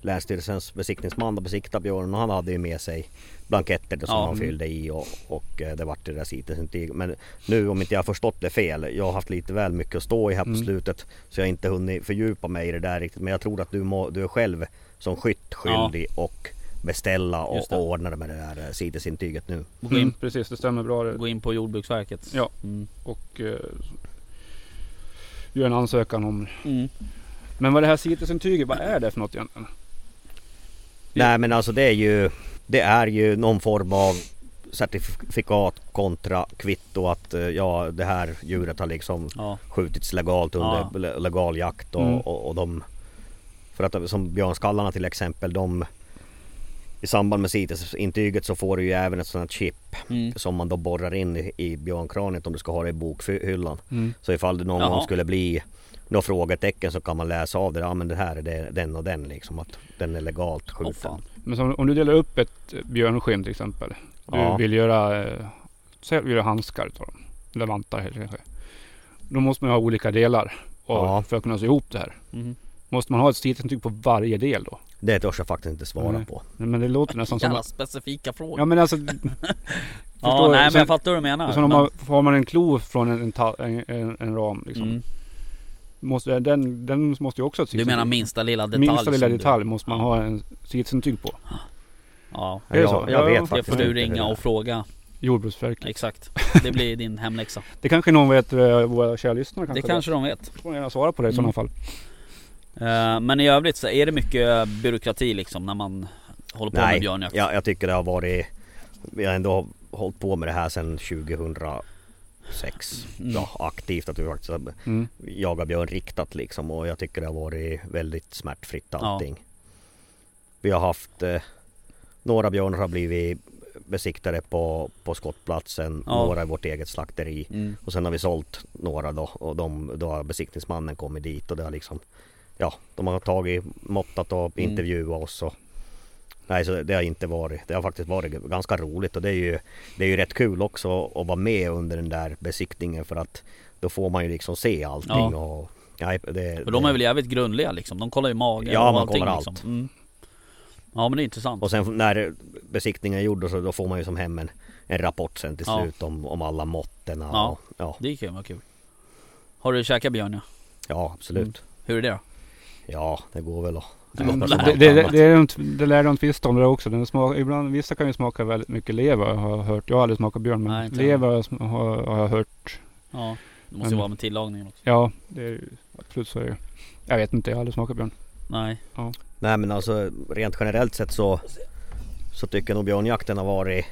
Länsstyrelsens besiktningsman och besikta björnen och han hade ju med sig blanketter som Ja. han fyllde i och, och eh, det vart det där CITES-intyg. Men nu om inte jag har förstått det fel, jag har haft lite väl mycket att stå i här på Mm. slutet så jag har inte hunnit fördjupa mig i det där riktigt. Men jag tror att du, må, du är själv som skytt skyldig och beställa och, och ordna det med det där eh, CITES-intyget nu. Gå Mm, in, precis, det stämmer bra gå in på Jordbruksverket. Ja. Mm. Och eh, göra en ansökan om. Mm. Men vad det här CITES-intyget, vad är det för något egentligen? Nej men alltså det är ju Det är ju någon form av certifikat kontra kvitto att eh, ja det här djuret har liksom Ja. skjutits legalt under Ja. le- legal jakt och, Mm. och, och de För att som björnskallarna till exempel de I samband med CITES-intyget så får du ju även ett sånt här chip Mm. som man då borrar in i, i björnkraniet om du ska ha det i bokhyllan. Mm. Så ifall det någon Jaha. gång skulle bli några frågetecken så kan man läsa av det. Ja men det här är det, den och den liksom. Att den är legalt skjuten. fan. Men som, om du delar upp ett björnskinn till exempel. Du Ja. vill göra, eh, säg att du vill göra handskar utav dem. Eller vantar helt kanske. Då måste man ha olika delar. Och Ja. För att kunna sy ihop det här. Mm. Måste man ha ett CITES-intyg på varje del då? Det törs jag faktiskt inte svara Nej. på. Nej, Men det låter nästan som... Jävla specifika frågor. Ja men alltså... [laughs] Ja, nej men jag fattar vad du menar. Som om men- man, får man en klo från en, en, en, en ram liksom. mm. Måste, den, den måste ju också ha ett Du menar minsta lilla detalj? Minsta lilla detalj måste man ha en CITES-intyg på. Ja. Är det jag, så? jag Ja, vet det Det faktiskt får du det ringa och fråga. Jordbruksverket. Exakt. [laughs] Det blir din hemläxa. Det kanske någon vet, eh, våra kära lyssnare Det kanske kanske de vet. vet. får ni gärna svara på det i Mm. sådana fall. Eh, Men i övrigt så är det mycket byråkrati liksom när man håller på med Nej, björnjakt. jag, jag tycker det har varit Vi har ändå hållit på med det här sedan 2006 Mm. ja, aktivt att vi faktiskt Mm. jagat björn riktat liksom och jag tycker det har varit väldigt smärtfritt Ja. allting. Vi har haft eh, Några björnar har blivit besiktade på, på skottplatsen, Ja. några i vårt eget slakteri Mm. och sen har vi sålt några då och de, då har besiktningsmannen kommit dit och det har liksom Ja, de har tagit, måttat och Mm. intervjuat oss och Nej, så det har inte varit. Det har faktiskt varit ganska roligt och det är ju Det är ju rätt kul också att vara med under den där besiktningen för att Då får man ju liksom se allting Ja. och Nej, det, För de är väl jävligt grundliga liksom. De kollar ju magen Ja, och man allting kollar liksom. allt. Mm. Ja men det är intressant. Och sen när besiktningen är gjord så då får man ju som hem en, en rapport sen till Ja. slut om, om alla måtten och, Ja. ja. Det kan ju vara kul. Har du käkat björn ja? ja absolut. Mm. Hur är det då? Ja, det går väl att Det, går att lära det, det, det, inte, det lär de tvista om det också. Den smak, ibland, vissa kan ju smaka väldigt mycket lever har jag hört. Jag har aldrig smakat björn men Nej, inte lever har, har, jag hört. Ja, det måste ju vara med tillagningen också. Ja, det är ju absolut så är det. Jag vet inte, jag har aldrig smakat björn. Nej. Nej men alltså rent generellt sett så Så tycker jag nog björnjakten har varit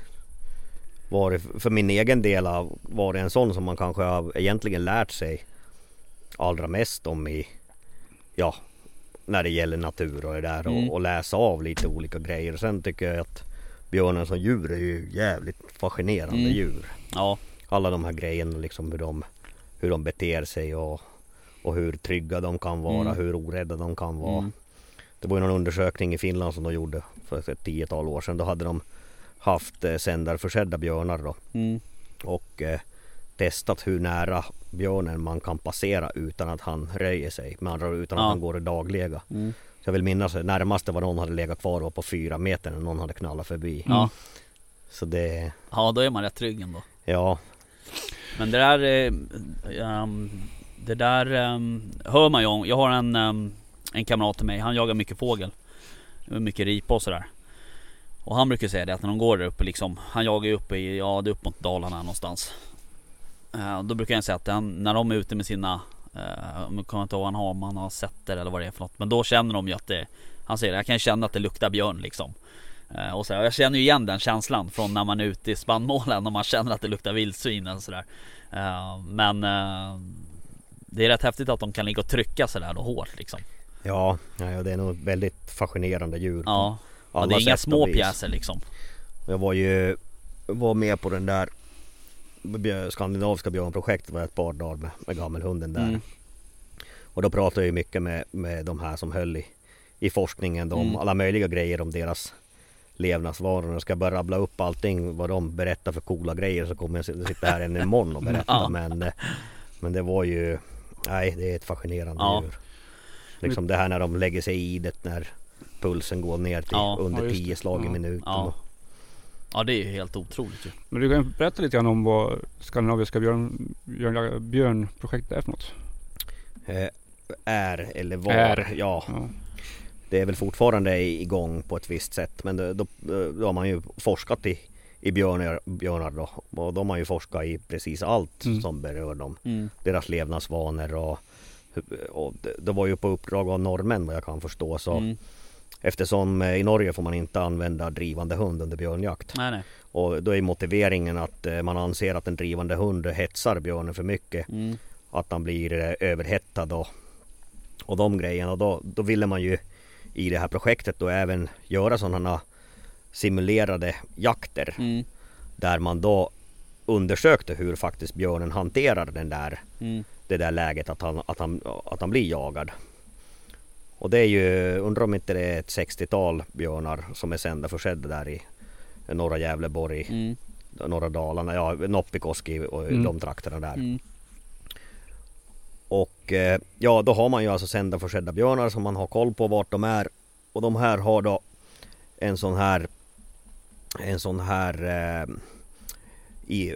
Varit för min egen del har varit en sån som man kanske har egentligen lärt sig Allra mest om i Ja När det gäller natur och det där Mm. och, och läsa av lite olika grejer. Sen tycker jag att Björnen som djur är ju jävligt fascinerande Mm. djur. Ja. Alla de här grejerna liksom hur de Hur de beter sig och Och hur trygga de kan vara, Mm. hur orädda de kan vara. Mm. Det var ju någon undersökning i Finland som de gjorde för ett tiotal år sedan. Då hade de haft eh, sändarförsedda björnar då Mm. och eh, testat hur nära björnen man kan passera utan att han röjer sig. Med andra utan Ja. att han går det dagliga. Mm. Så jag vill minnas att närmaste var någon hade legat kvar var på fyra meter när någon hade knallat förbi. Ja. Så det, ja, då är man rätt trygg ändå. ja, Men det där, eh, ehm, det där ehm, hör man ju om. Jag har en, ehm, en kamrat till mig, han jagar mycket fågel. Mycket ripa och sådär. Och han brukar säga det att när de går där uppe liksom, han jagar ju uppe i, ja det är upp mot Dalarna någonstans. Eh, då brukar han säga att han, när de är ute med sina, om jag kommer inte ihåg vad han har, om han har setter eller vad det är för något. Men då känner de ju att det, han säger jag kan känna att det luktar björn liksom. Eh, och så, jag känner ju igen den känslan från när man är ute i spannmålen och man känner att det luktar vildsvin eller sådär. Eh, men det är rätt häftigt att de kan ligga och trycka sådär då hårt liksom. ja, ja, det är nog väldigt fascinerande djur. Ja, alla det är inga små pjäser liksom. Jag var ju var med på den där skandinaviska björnprojektet var ett par dagar med, med gammelhunden där. Mm. Och då pratade jag mycket med, med de här som höll i, i forskningen då, om Mm. alla möjliga grejer om deras levnadsvanor. Jag ska bara rabbla upp allting vad de berättar för coola grejer så kommer jag sit- sitta här en imorgon och berätta. [laughs] Ja. Men, eh, men det var ju, nej det är ett fascinerande Ja. djur. Liksom det här när de lägger sig i det när pulsen går ner till Ja. under Ja, just 10 det. slag i minuten. Ja. Det är ju helt otroligt ju. Men du kan berätta lite grann om vad skandinaviska björn, björn, björnprojektet är för något. eh, är eller var. Är. Ja, Ja. det är väl fortfarande igång på ett visst sätt. Men då, då, då har man ju forskat i, i björnar, björnar då. Och de har ju forskat i precis allt Mm. som berör dem. Mm. Deras levnadsvanor och, och det, det var ju på uppdrag av norrmän vad jag kan förstå. Så Mm. Eftersom eh, i Norge får man inte använda drivande hund under björnjakt. Nej nej. Och då är motiveringen att eh, man anser att en drivande hund hetsar björnen för mycket. Mm. att han blir eh, överhettad och, och de grejerna. Då, då ville man ju i det här projektet då även göra sådana simulerade jakter Mm. där man då undersökte hur faktiskt björnen hanterar den där, Mm. det där läget att han, att, han, att han blir jagad. Och det är ju, undrar om inte det är ett 60-tal björnar som är sända försedda där i norra Gävleborg, Mm. norra Dalarna, ja Noppikoski och Mm. de trakterna där. Mm. Och eh, ja, då har man ju alltså sända försedda björnar som man har koll på vart de är. Och de här har då en sån här en sån här eh, i,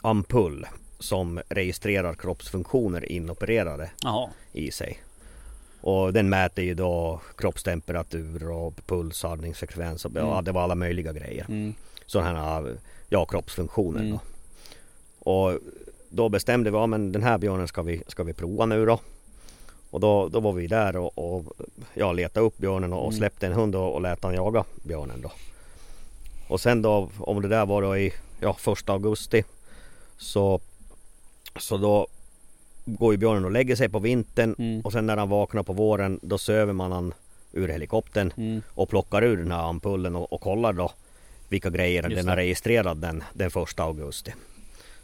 ampull som registrerar kroppsfunktioner inopererade Jaha. i sig. Och den mäter ju då kroppstemperatur och puls, andningsfrekvens och ja, Mm. det var alla möjliga grejer Mm. sådana ja, kroppsfunktioner. Mm. Då. Och då bestämde vi, ja men den här björnen ska vi, ska vi prova nu då. Och då, då var vi där och, och ja, letade upp björnen och Mm. släppte en hund och, och lät han jaga björnen då. Och sen då, om det där var då i ja, första augusti så, så då går ju björnen och lägger sig på vintern Mm. och sen när han vaknar på våren då söver man han ur helikoptern Mm. och plockar ur den här ampullen och, och kollar då vilka grejer Just den har registrerat den, den första augusti.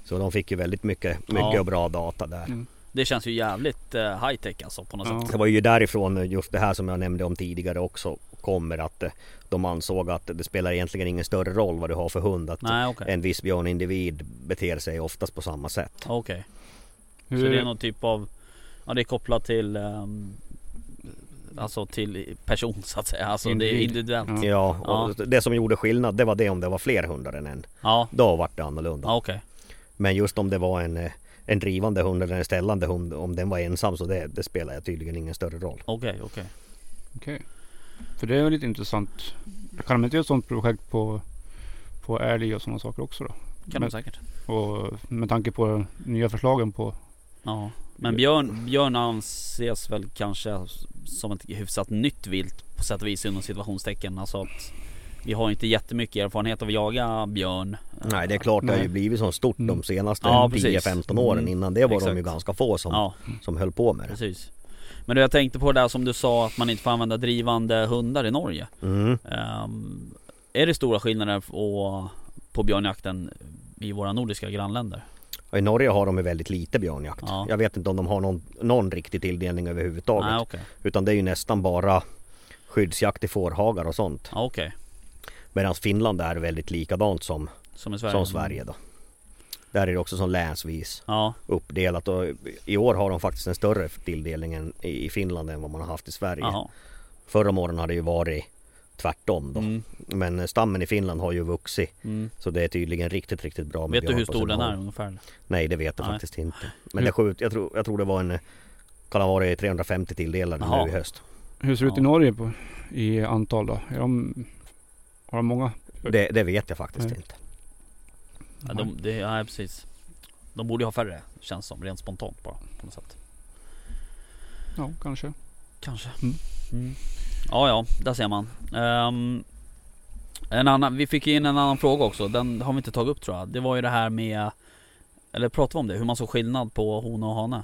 Så de fick ju väldigt mycket, mycket Ja. och bra data där. Mm. Det känns ju jävligt eh, high tech alltså på något Ja. sätt. Det var ju därifrån just det här som jag nämnde om tidigare också kommer att eh, de ansåg att det spelar egentligen ingen större roll vad du har för hund. Att Nej okej. en viss björnindivid beter sig oftast på samma sätt. Okej. Så Hur, det är någon typ av Ja det är kopplat till ehm, Alltså till person så att säga. Alltså det är Individ. individuellt. Ja. Ja, och det som gjorde skillnad det var det om det var fler hundar än en. Ja. Då vart det annorlunda. Ja okej. Men just om det var en, eh, en drivande hund eller en ställande hund, om den var ensam så det, det spelar tydligen ingen större roll. Okej okej. Okej. För det är väl lite intressant. Kan de inte göra ett sånt projekt på, på älg och sådana saker också då? Kan de Men- säkert. Och med tanke på nya förslagen på... Ja. Men björn, björn anses väl kanske som ett hyfsat nytt vilt på sätt och vis inom situationstecken. Alltså att vi har inte jättemycket erfarenhet av att jaga björn. Nej det är klart det har ju blivit så stort Mm. de senaste Ja, precis. 10-15 åren. Mm. Innan det var de ju Exakt. ganska få som, Ja, som höll på med det. precis. Men du, jag tänkte på det där som du sa att man inte får använda drivande hundar i Norge. Mm. Ehm, är det stora skillnader på, på björnjakten i våra nordiska grannländer? I Norge har de väldigt lite björnjakt. Ja. Jag vet inte om de har någon, någon riktig tilldelning överhuvudtaget. Nej okej. Utan det är ju nästan bara skyddsjakt i fårhagar och sånt. Ja, okej. Medan Finland är väldigt likadant som, Som i Sverige? som Sverige då. Där är det också som länsvis Ja, uppdelat och i år har de faktiskt en större tilldelning i Finland än vad man har haft i Sverige. jaha. Förra åren har det ju varit tvärtom då. Mm, Men eh, stammen i Finland har ju vuxit. mm. Så det är tydligen riktigt, riktigt bra med Vet du hur stor den är ungefär? Nej det vet jag Nej. faktiskt inte. Men det skjut, jag, tror, jag tror det var en kan ha varit 350 tilldelade Jaha. nu i höst. Hur ser det ut Ja. i Norge på, i antal då? Är de, har de många? Det, det vet jag faktiskt Nej. inte. Ja, de, det, ja precis. De borde ju ha färre känns som rent spontant bara på något sätt. Ja, kanske. Kanske. Mm. Ja ja, där ser man. Ehm, en annan, vi fick in en annan fråga också. Den har vi inte tagit upp tror jag. Det var ju det här med Eller pratade vi om det? Hur man såg skillnad på hona och hane?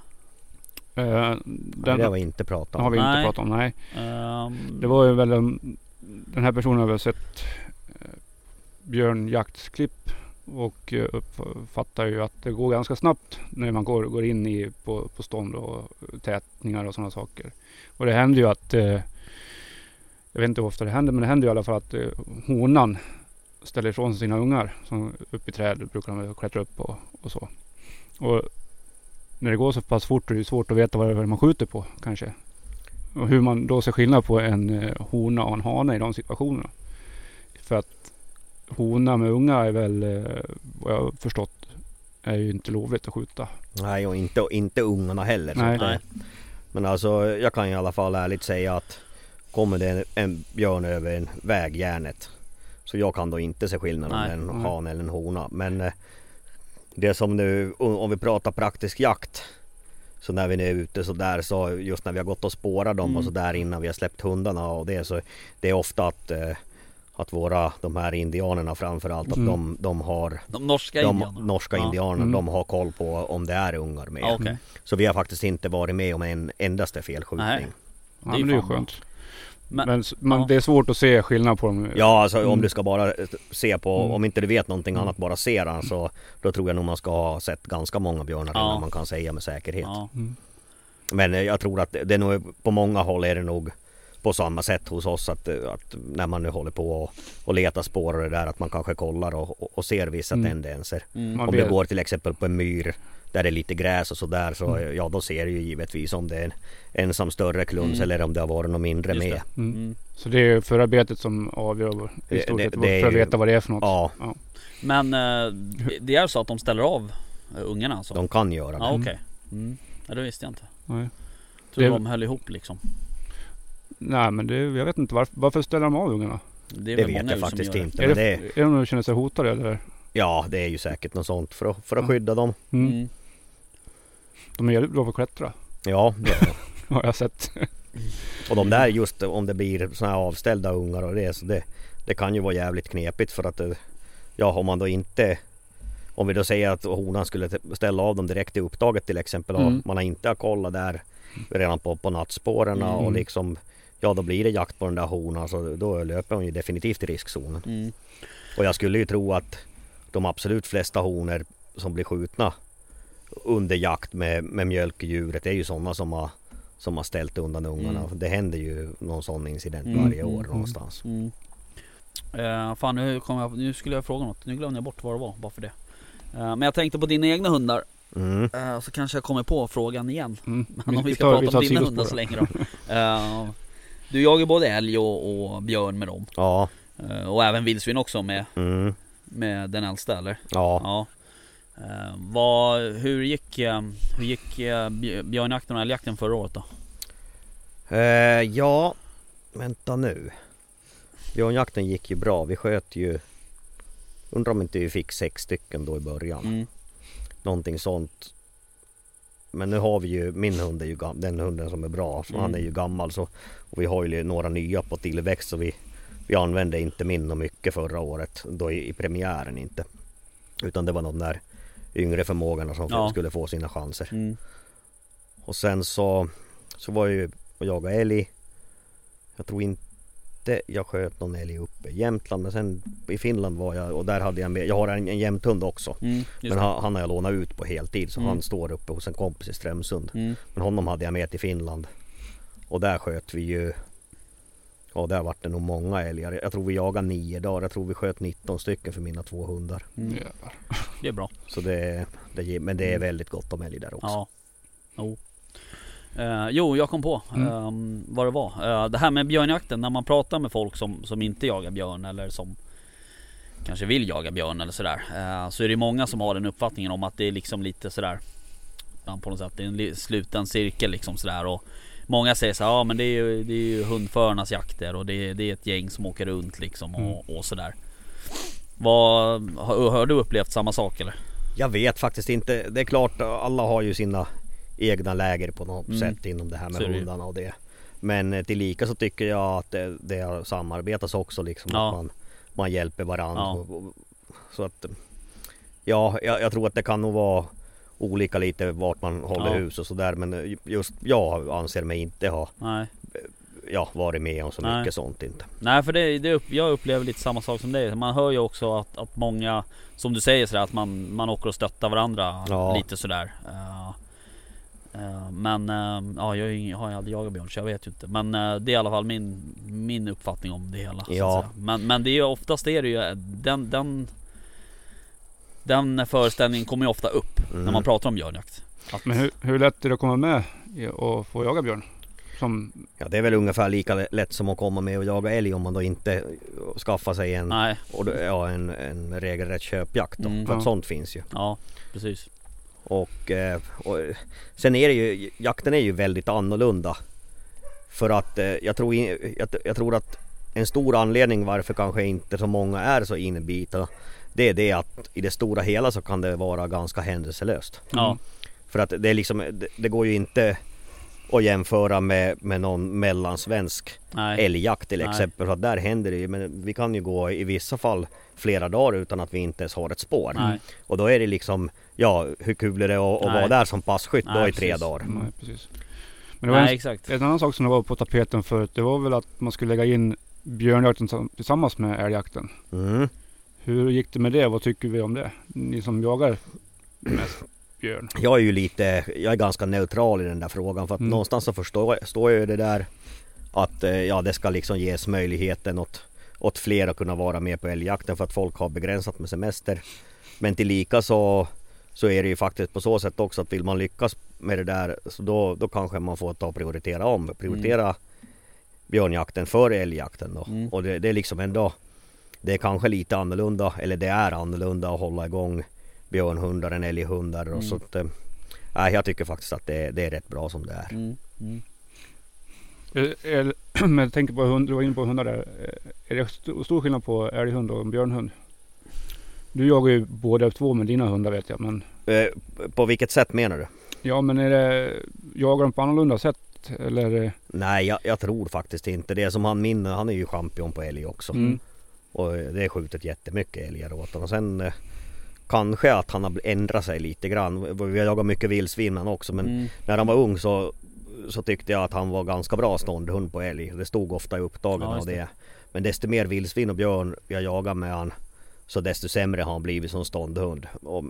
Eh, Den den det har vi inte pratat har om. vi inte Nej. pratat om, nej. Ehm, Det var ju väl en, Den här personen har väl sett eh, björnjaktsklipp och eh, uppfattar ju att det går ganska snabbt när man går, går in i, på, på stånd och tätningar och sådana saker. Och det händer ju att eh, Jag vet inte hur ofta det händer men det händer i alla fall att eh, honan ställer ifrån sina ungar. Som upp i träd brukar de klättra upp och, och så. Och när det går så pass fort är det svårt att veta vad det är man skjuter på kanske. Och hur man då ser skillnad på en eh, hona och en hane i de situationerna. För att hona med unga är väl eh, vad jag har förstått är ju inte lovligt att skjuta. Nej och inte, inte ungarna heller. Nej. Nej. Men alltså jag kan i alla fall ärligt säga att Kommer det en, en björn över en vägjärnet Så jag kan då inte se skillnad om det är en han eller en hona. Men eh, Det som nu, om vi pratar praktisk jakt Så när vi nu är ute så där så just när vi har gått och spårat dem Mm. och så där innan vi har släppt hundarna och det så Det är ofta att eh, Att våra, de här indianerna framförallt att Mm. de, de har de norska de indierna? norska Ja. indianerna, Mm. de har koll på om det är ungar med. Ja, okej. Så vi har faktiskt inte varit med om en endaste felskjutning. Nej. Ja, Det är men det är ju skönt. Men, Men, man, ja. det är svårt att se skillnad på dem. Ja alltså om Mm. du ska bara se på, Mm. om inte du vet någonting Mm. annat bara ser den så Då tror jag nog man ska ha sett ganska många björnar Ja. innan man kan säga med säkerhet. ja. Mm. Men eh, jag tror att det är nog, på många håll är det nog på samma sätt hos oss att, eh, att när man nu håller på och, och letar spår och det där att man kanske kollar och, och, ser vissa Mm. tendenser. Mm. Om du går till exempel på en myr där det är lite gräs och sådär så Mm. ja då ser du ju givetvis om det är en ensam större kluns Mm. eller om det har varit något mindre Just med. det. Mm. Mm. Så det är förarbetet som avgör i stort sett för att veta vad det är för något. Ja, Men eh, det- är så att de ställer av eh, ungarna alltså? de kan göra det. Ja okej. Mm. Ja, det visste jag inte. Nej. Tror Det- de höll ihop liksom. Nej men det, jag vet inte varför, varför ställer de av ungarna? Det, är Det vet jag faktiskt inte. Är det, det, är de känner sig hotade eller? ja, det är ju säkert något sånt för att, för att Ja. skydda dem. Mm. De är jävligt bra på att klättra. Ja, det, [laughs] Har jag sett. och de där just om det blir såna här avställda ungar och det, så det, det kan ju vara jävligt knepigt för att ja, om man då inte om vi då säger att honan skulle ställa av dem direkt i upptaget till exempel och Mm. man har inte har kollat där redan på, på nattspåren och Mm. liksom Ja då blir det jakt på den där honan så då löper hon ju definitivt i riskzonen. Mm. Och jag skulle ju tro att de absolut flesta honor som blir skjutna under jakt med, med mjölkdjuret är ju sådana som har, som har ställt undan ungarna. Mm. Det händer ju någon sån incident Mm, varje år mm. någonstans. Mm. Eh, fan nu, kom jag, nu skulle jag fråga något. Nu glömde jag bort vad det var bara för det. Eh, men jag tänkte på dina egna hundar. Mm. Eh, så kanske jag kommer på frågan igen. Mm. Men om vi ska tar- prata tar om dina hundar så länge då. Eh, du jagar både älg och, och björn med dem. Ja. Eh, och även vildsvin också med, Mm. med den äldsta eller? Ja. Ja. Eh, vad, hur gick, eh, hur gick eh, bj- björnjakten och älgjakten förra året då? Ja. Vänta nu. Björnjakten gick ju bra. Vi sköt ju... Undrar om inte vi fick sex stycken då i början. Mm. Någonting sånt. Men nu har vi ju, min hund är ju gam, den hunden som är bra, så Mm. han är ju gammal så och vi har ju några nya på tillväxt så vi, vi använde inte min och mycket förra året, då i, i premiären inte. Utan det var de där yngre förmågorna som Ja. skulle få sina chanser. Mm. Och sen så, så var jag ju och jagade älg. Jag tror inte jag sköt någon älg uppe i Jämtland men sen i Finland var jag och där hade jag med, jag har en, en jämthund också. Mm. Men han, han har jag lånat ut på heltid så Mm. han står uppe hos en kompis i Strömsund. Mm. Men honom hade jag med till Finland. Och där sköt vi ju Ja där vart det nog många älgar. Jag tror vi jagade nio dagar. Jag tror vi sköt 19 stycken för mina två hundar. Mm. Det är bra. Så det, det ger- men det är väldigt gott om älg där också. Ja. Jo. Eh, jo, jag kom på Mm. ehm, vad det var. Eh, det här med björnjakten, när man pratar med folk som, som inte jagar björn eller som kanske vill jaga björn eller sådär. eh, så är det många som har den uppfattningen om att det är liksom lite sådär, på något sätt, det är en sluten cirkel liksom sådär. Och många säger så här, ja men det är ju, det är ju hundförarnas jakter och det är, det är ett gäng som åker runt liksom och, och sådär. Vad, har, har du upplevt samma sak eller? Jag vet faktiskt inte. Det är klart alla har ju sina egna läger på något Mm. sätt inom det här med hundarna och det. Men eh, tillika så tycker jag att det, det samarbetas också liksom. Ja. Att man, man hjälper varandra. Ja. Så att Ja, jag, jag tror att det kan nog vara olika lite vart man håller Ja. hus och sådär. Men just jag anser mig inte ha Nej. ja, varit med om så Nej. mycket sånt inte. Nej för det, det upp, jag upplever lite samma sak som dig. Man hör ju också att, att många, som du säger sådär, att man, man åker och stöttar varandra Ja. lite sådär. Eh, eh, men eh, ja, jag har ju aldrig jagat björn så jag vet ju inte. Men det är i alla fall min, min uppfattning om det hela. Ja. Men, men det är ju oftast är det ju den, den den föreställningen kommer ju ofta upp Mm. när man pratar om björnjakt. Att, Men hur, hur lätt är det att komma med och få jaga björn? Som, Ja, det är väl ungefär lika lätt som att komma med och jaga älg om man då inte skaffar sig en, nej, och, ja, en, en regelrätt köpjakt. Då. Mm. För att Ja. sånt finns ju. ja precis. Och, eh, och sen är det ju, jakten är ju väldigt annorlunda. För att eh, jag tror, in- jag, jag tror att en stor anledning varför kanske inte så många är så inbitna det är det att i det stora hela så kan det vara ganska händelselöst. Ja, För att det är liksom, det, det går ju inte att jämföra med, med någon mellansvensk nej. älgjakt till exempel. För att där händer det ju, men vi kan ju gå i vissa fall flera dagar utan att vi inte ens har ett spår. Nej. Och då är det liksom, ja hur kul är det att, att vara där som passkytt då Nej, i tre precis. dagar? nej, precis. Men det var Nej en, exakt. en annan sak som var på tapeten förut. Det var väl att man skulle lägga in björnjakten sam- tillsammans med älgjakten. Mm. Hur gick det med det? Vad tycker vi om det? Ni som jagar mest björn. Jag är ju lite, jag är ganska neutral i den där frågan för att Mm. någonstans så förstår jag, står jag ju det där att eh, ja det ska liksom ges möjligheten åt, åt fler att kunna vara med på älgjakten för att folk har begränsat med semester. Men tillika så, så är det ju faktiskt på så sätt också att vill man lyckas med det där så då, då kanske man får ta och prioritera om. Prioritera björnjakten före älgjakten då. Mm. Och det, det är liksom ändå Det är kanske lite annorlunda eller det är annorlunda att hålla igång björnhundar än älghundar. Mm. Och så att, eh, nej, jag tycker faktiskt att det, det är rätt bra som det är. Mm. Mm. Jag [clears throat] tänker på hund, du var inne på hundar där. Är det st- stor skillnad på älghund och en björnhund? Du jagar ju båda två med dina hundar vet jag. Men, Eh, På vilket sätt menar du? ja men är det, jagar de på annorlunda sätt? Eller? Nej jag, jag tror faktiskt inte det. Som han min, han är ju champion på älg också. Mm. Och eh, det är skjutit jättemycket älgar åt honom. Och sen eh, Kanske att han har ändrat sig lite grann. Vi har jagat mycket vildsvin också men Mm. när han var ung så, så tyckte jag att han var ganska bra ståndhund på älg. Det stod ofta i upptagen Ja, av just det. det. Men desto mer vildsvin och björn jag jagar med han så desto sämre har han blivit som ståndhund. Och,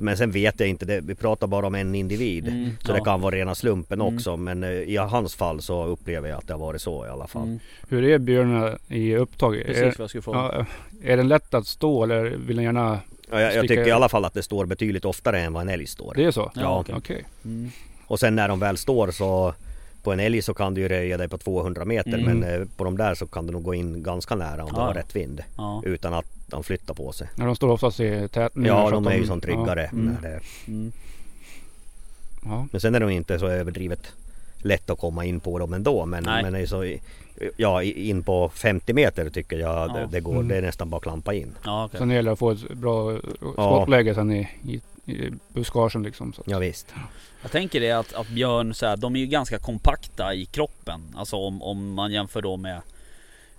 men sen vet jag inte, det, vi pratar bara om en individ. Mm. Så Ja. det kan vara rena slumpen Mm. också men eh, i hans fall så upplever jag att det har varit så i alla fall. Mm. Hur är björnen i upptag? Precis Är, vad jag skulle fråga. ja, är den lätt att stå eller vill den gärna... Ja, jag, jag tycker i alla fall att det står betydligt oftare än vad en älg står. Det är så? Ja, Ja. okej. Okej. Mm. Och sen när de väl står så på en älg så kan du ju röja dig på 200 meter Mm. men eh, på de där så kan du nog gå in ganska nära om du Ja. har rätt vind. Ja. Utan att de flyttar på sig. När de står oftast i tät Ja de är ju som tryggare. Mm. När det, Mm. Ja, men sen är de inte så överdrivet lätt att komma in på dem ändå. Men, Nej. men det är så, i- ja, in på 50 meter tycker jag det, Ja. det går. Mm. Det är nästan bara att klampa in. Ja, okej. Sen gäller det att få ett bra skottläge sen i, i, i buskagen liksom. Så. Ja, visst. Jag tänker det att, att björn så här, de är ju ganska kompakta i kroppen. Alltså om, om man jämför då med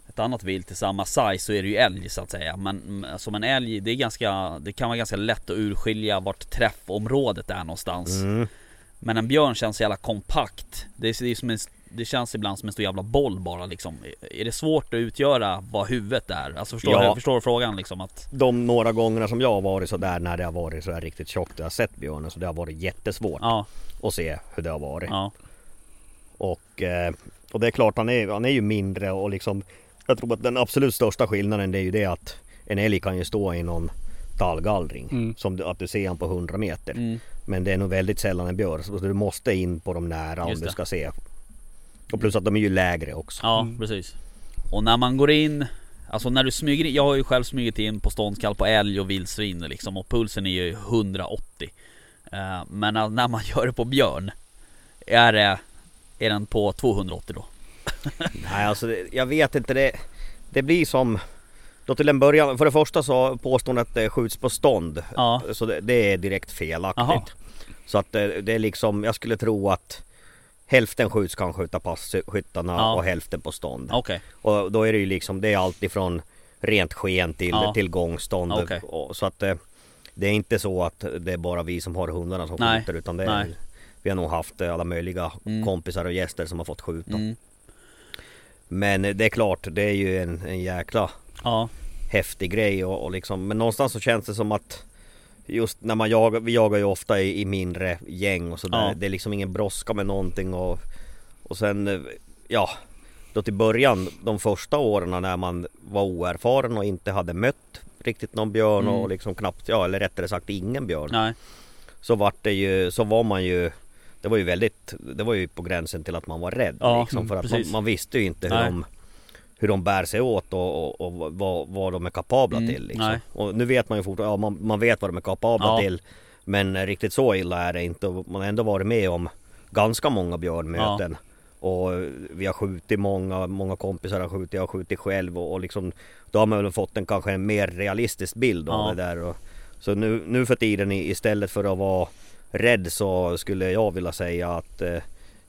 ett annat vilt i samma size så är det ju älg så att säga. Men som en älg, det är ganska, det kan vara ganska lätt att urskilja vart träffområdet är någonstans. Mm. Men en björn känns så jävla kompakt. Det, är, det, är som en, det känns ibland som en stor jävla boll bara liksom. Är det svårt att utgöra vad huvudet är? Alltså förstår, Ja. du, förstår frågan liksom att... De några gångerna som jag har varit så där när det har varit så här riktigt tjockt och jag har sett björnen så det har varit jättesvårt Ja, att se hur det har varit. ja, Och, eh, och det är klart han är, han är ju mindre och liksom Jag tror att den absolut största skillnaden det är ju det att En älg kan ju stå i någon tallgallring Mm. Som du, att du ser han på 100 meter mm, Men det är nog väldigt sällan en björn så du måste in på dem nära om Just du det. ska se Och plus att de är ju lägre också ja Mm. precis. Och när man går in Alltså när du smyger in, jag har ju själv smugit in på ståndskall på älg och vildsvin liksom och pulsen är ju 180 Eh, Men när när man [laughs] gör det på björn Är det Är den på 280 då? [laughs] Nej alltså det, jag vet inte det Det blir som Då till en början, för det första så påstår hon att det skjuts på stånd Ja, Så det, det är direkt felaktigt. Jaha. Så att det, det är liksom, jag skulle tro att hälften skjuts kan skjuta passkyttarna Ja. och hälften på stånd. okej. Och då är det ju liksom, det är allt ifrån rent sken till, Ja. till gångstånd. Och, så att det, det är inte så att det är bara vi som har hundarna som Nej. skjuter utan det är, Nej. vi har nog haft alla möjliga Mm. kompisar och gäster som har fått skjuta. Mm. Men det är klart, det är ju en, en jäkla Ja, häftig grej och, och liksom, men någonstans så känns det som att Just när man jagar, vi jagar ju ofta i, i mindre gäng och sådär. Ja. Det är liksom ingen brådska med någonting och, och sen Ja Då till början, de första åren när man var oerfaren och inte hade mött riktigt någon björn Mm. och liksom knappt, ja eller rättare sagt ingen björn. nej. Så vart det ju, så var man ju Det var ju väldigt, det var ju på gränsen till att man var rädd Ja, liksom, för att man, precis. man visste ju inte hur Nej. de hur de bär sig åt och, och, och vad, vad de är kapabla Mm, till liksom. nej. Och nu vet man ju fortfarande, ja, man, man vet vad de är kapabla Ja. till Men riktigt så illa är det inte och man har ändå varit med om ganska många björnmöten Och vi har skjutit många, många kompisar har skjutit, jag har skjutit själv och, och liksom Då har man väl fått en kanske en mer realistisk bild av Ja. det där och, Så nu, nu för tiden istället för att vara rädd så skulle jag vilja säga att eh,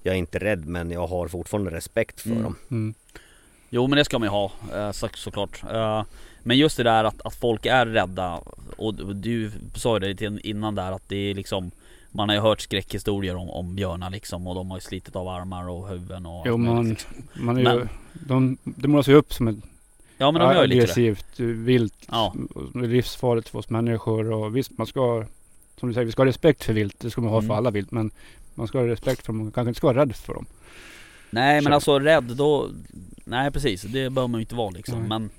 jag är inte rädd men jag har fortfarande respekt för Mm. dem. Mm. Jo men det ska man ju ha eh, så, såklart. Eh, men just det där att, att folk är rädda och du sa ju det innan där att det är liksom Man har ju hört skräckhistorier om, om björnar liksom och de har ju slitit av armar och huvuden och Jo man, liksom. man är ju, Men- de, de målas ju upp som ett Ja men de gör ju lite det. aggressivt vilt. Ja. Det livsfarligt för oss människor och visst man ska Som du säger, vi ska ha respekt för vilt. Det ska man ha Mm. för alla vilt. Men man ska ha respekt för dem. Man kanske inte ska vara rädd för dem. Nej men Så- alltså rädd då Nej precis, det behöver man ju inte vara liksom men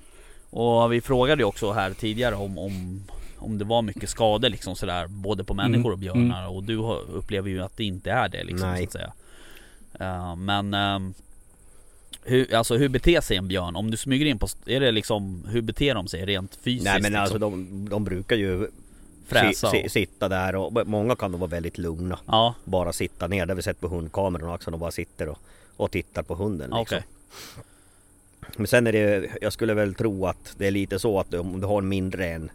Och vi frågade ju också här tidigare om, om Om det var mycket skador liksom sådär Både på människor och björnar och du upplever ju att det inte är det liksom Nej. så att säga Eh, Men ehm, hur, alltså hur beter sig en björn? Om du smyger in på, är det liksom, hur beter de sig rent fysiskt? Nej men liksom? alltså de, de brukar ju Fräsa si, si, sitta där och många kan då vara väldigt lugna. Ja, Bara sitta ner, det har vi sett på hundkameran också. De bara sitter och, och tittar på hunden. Liksom. okej Men sen är det, jag skulle väl tro att det är lite så att om du har en mindre en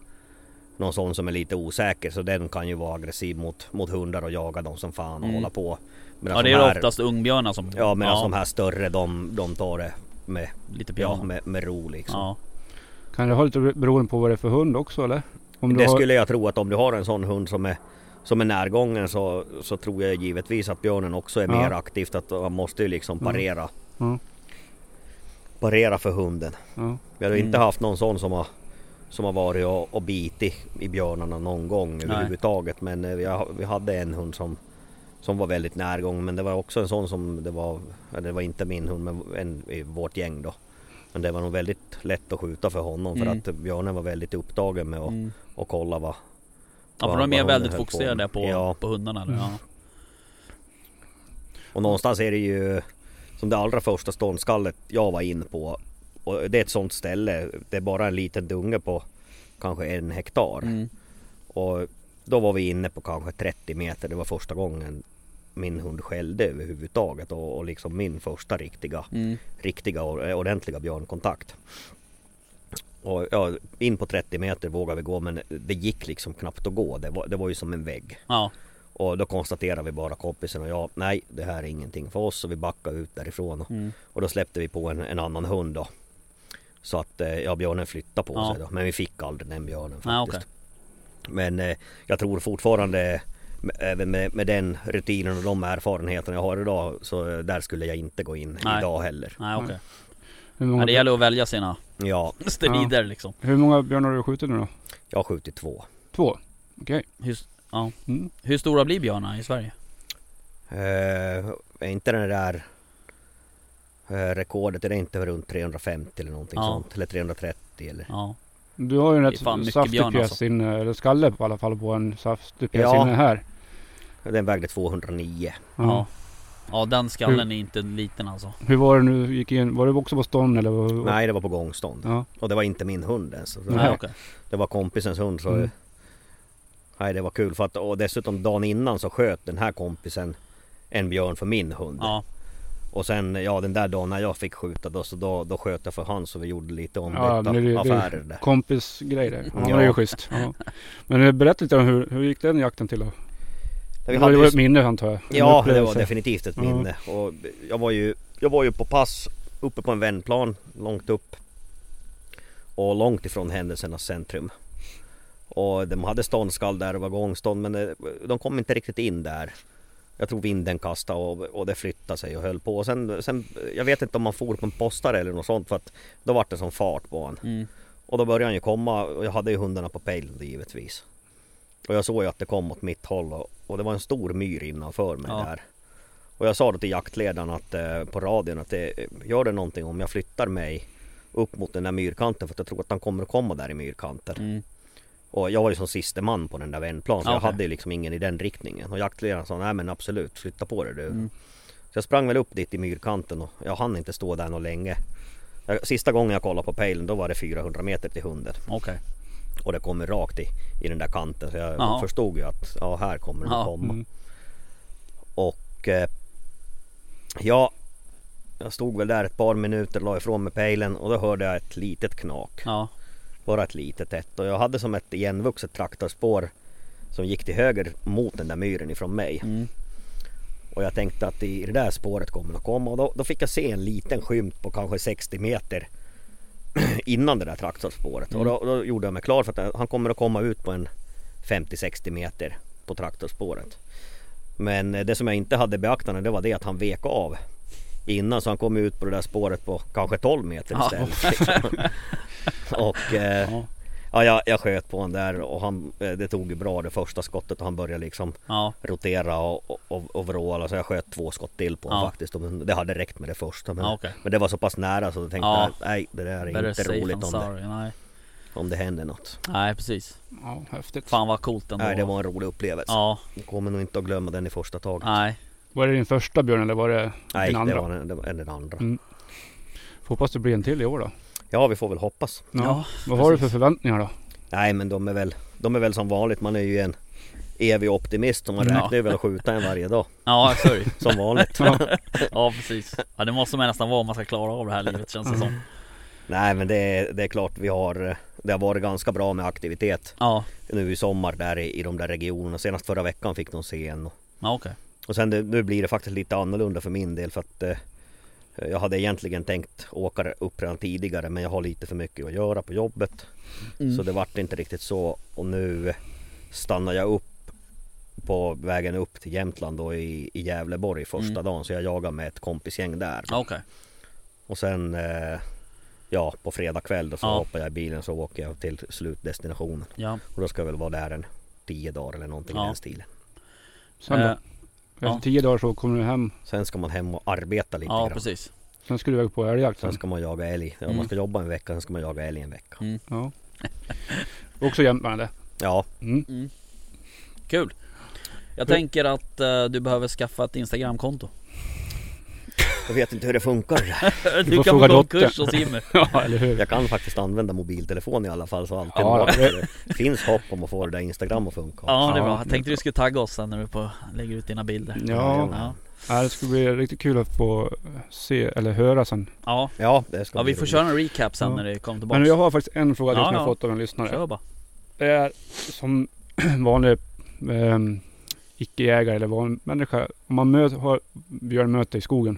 någon sån som är lite osäker så den kan ju vara aggressiv mot, mot hundar och jaga dem som fan och Mm. hålla på. Medan Ja det de är här, oftast ungbjörnar som Ja medan de här större de, de tar det med, Lite ja, med, med ro liksom. Ja, Kan det ha lite beroende på vad det är för hund också eller? Om du Det har, skulle jag tro att om du har en sån hund som är som är närgången så, så tror jag givetvis att björnen också är Ja. mer aktivt att han måste ju liksom Mm. parera Ja. Parera för hunden. Ja. Vi har inte Mm. haft någon sån som har Som har varit och, och bitit i björnarna någon gång överhuvudtaget men eh, vi, vi hade en hund som Som var väldigt närgången men det var också en sån som det var Det var inte min hund men en i vårt gäng då Men det var nog väldigt lätt att skjuta för honom för Mm. att björnen var väldigt upptagen med att mm. och kolla vad Ja för de är väldigt på fokuserade med. på, Ja. på hundarna eller? Ja. Och någonstans är det ju Som det allra första ståndskallet jag var in på Och det är ett sånt ställe Det är bara en liten dunge på Kanske en hektar Mm. Och då var vi inne på kanske 30 meter Det var första gången min hund skällde överhuvudtaget och, och liksom min första riktiga, Mm. riktiga och eh, ordentliga björnkontakt. Och ja, in på 30 meter vågade vi gå men det gick liksom knappt att gå. Det var, det var ju som en vägg. Ja. Och då konstaterade vi bara kompisen och jag, nej det här är ingenting för oss och vi backade ut därifrån. Och, Mm. och då släppte vi på en, en annan hund då. Så att eh, ja, björnen flyttade på Ja. sig då. Men vi fick aldrig den björnen faktiskt. okej. Men eh, jag tror fortfarande med- även med, med den rutinen och de erfarenheterna jag har idag så eh, där skulle jag inte gå in Nej. idag heller. Nej okej. Hur många, Men det gäller att välja sina Ja, [laughs] strider liksom. hur många björnar har du skjutit nu då? jag har skjutit två. Två? Okej. Hur, ja. Mm. Hur stora blir björnar i Sverige? Eh, är inte den där eh, rekordet, är det inte runt 350 eller någonting Ja. sånt? Eller 330 eller? Ja. Du har ju en rätt saftig pjäs alltså. inne, eller skalle i alla fall på en saftig pjäs Ja. inne här. Den vägde 209. Ja. Ja den skallen är inte liten alltså. Hur var det nu gick in? Var det också på stånd eller? Var, Nej, det var på gångstånd. Ja. Och det var inte min hund ens. Nej okej. Det var kompisens hund så Mm. Nej det var kul för att och dessutom dagen innan så sköt den här kompisen en björn för min hund. Ja. Och sen ja den där dagen när jag fick skjuta då så då, då sköt jag för han så vi gjorde lite Ja, ombytta men det, det, affärer det kompisgrej där. Ja, Ja. det är ju schysst. Ja. Men eh, berätta lite om hur, hur gick den jakten till då? Det var, ju- ett minne antar jag? Ja det var definitivt ett Ja. minne. Och jag var ju Jag var ju på pass uppe på en vändplan långt upp. Och långt ifrån händelsernas centrum. Och de hade ståndskall där och var gångstånd men det- de kom inte riktigt in där. Jag tror vinden kastade och, och det flyttade sig och höll på. Och sen, sen, jag vet inte om man for på en postare eller något sånt för att då var det som fart på han. Mm. Och då började han ju komma och jag hade ju hundarna på pejl givetvis. Och jag såg ju att det kom åt mitt håll och, och det var en stor myr innanför mig Ja. där. Och jag sa då till jaktledaren att, eh, på radion att det, gör det någonting om jag flyttar mig upp mot den där myrkanten för att jag tror att han kommer att komma där i myrkanten. Mm. Och jag var ju som siste man på den där vändplan så Ja, jag hade liksom ingen i den riktningen. Och jaktledaren sa nej men absolut flytta på dig du. Mm. Så jag sprang väl upp dit i myrkanten och jag hann inte stå där något länge. Jag- Sista gången jag kollade på pejlen då var det 400 meter till hunden. Okej. Och det kommer rakt i, i den där kanten så jag Jaha. förstod ju att ja, här kommer den komma. Mm. Och eh, ja, jag stod väl där ett par minuter, la ifrån mig pejlen och då hörde jag ett litet knak. Ja. Bara ett litet ett. Och jag hade som ett igenvuxet traktorspår som gick till höger mot den där myren ifrån mig. Mm. Och jag tänkte att i det där spåret kommer att komma. Och då, då fick jag se en liten skymt på kanske 60 meter [clears throat] innan det där traktorspåret. Mm. Och då, då gjorde jag mig klar för att han kommer att komma ut på en 50-60 meter på traktorspåret. Men eh, det som jag inte hade beaktande det var det att han vek av innan så han kom ut på det där spåret på kanske 12 meter Ja. istället. Liksom. [laughs] och eh, Ja. ja, jag, jag sköt på honom där och han, eh, det tog ju bra det första skottet och han började liksom Ja. rotera och, och, och, och vråla så jag sköt två skott till på honom Ja. faktiskt. Men Det hade räckt med det första. Men, Ja, okej. men det var så pass nära så jag tänkte Ja. att nej det där är Better inte roligt om det, sorry. Nej. om det händer något. Nej precis. Ja, häftigt. Fan vad coolt ändå. Nej det var en rolig upplevelse. Ja. Jag kommer nog inte att glömma den i första taget. Nej. Var det din första björn eller var det nej din det andra? var den, det var den andra. Mm. Hoppas det blir en till i år då. Ja vi får väl hoppas. Ja. Ja, Vad har du för förväntningar då? Nej men de är väl, de är väl som vanligt. Man är ju en evig optimist så man Ja. räknar ju väl att skjuta en varje dag. [laughs] Ja, så är det ju. Som vanligt. [laughs] Ja. Ja precis. Ja det måste man nästan vara om man ska klara av det här livet känns det som. Nej men det är, det är klart vi har Det har varit ganska bra med aktivitet Ja. nu i sommar där i, i de där regionerna. Senast förra veckan fick de se en. Och, Ja okej. Och sen det, nu blir det faktiskt lite annorlunda för min del för att eh, Jag hade egentligen tänkt åka upp redan tidigare men jag har lite för mycket att göra på jobbet. Mm. Så det vart inte riktigt så och nu stannar jag upp på vägen upp till Jämtland då i, i Gävleborg första Mm. dagen så jag jagar med ett kompisgäng där. Ja, Okej. Och sen eh, Ja på fredag kväll då så Ja. hoppar jag i bilen så åker jag till slutdestinationen. Ja. Och då ska jag väl vara där en 10 dagar eller någonting Ja. i den stilen. Sen då? Efter ja. tio dagar så kommer du hem. Sen ska man hem och arbeta lite ja grann. precis. Sen ska du iväg på älgjakt Sen ska man jaga älg. Ja, Mm. Man ska jobba en vecka, sen ska man jaga älg en vecka. Mm. Ja. Också Jämtland det. Ja, Mm. Mm. Kul. Jag Hur- tänker att eh, du behöver skaffa ett Instagramkonto. Jag vet inte hur det funkar. [laughs] Du får kan fråga få gå en kurs hos Jimmy. [laughs] Ja, eller hur? Jag kan faktiskt använda mobiltelefon i alla fall så alltid Ja, bra. det- Det finns hopp om att få det där Instagram att funka. Ja det är bra. Jag tänkte du skulle tagga oss sen när du på, lägger ut dina bilder. Ja. Ja. Ja, det ska bli riktigt kul att få se eller höra sen. Ja, Ja, det ska ja vi får roligt. köra en recap sen Ja. när det kommer tillbaka. Men jag har faktiskt en fråga till Ja, som jag ja. fått av en lyssnare. Kör bara. Det är som [clears throat] vanlig um, icke-jägare eller vanlig människa. Om man möt, har björnmöte i skogen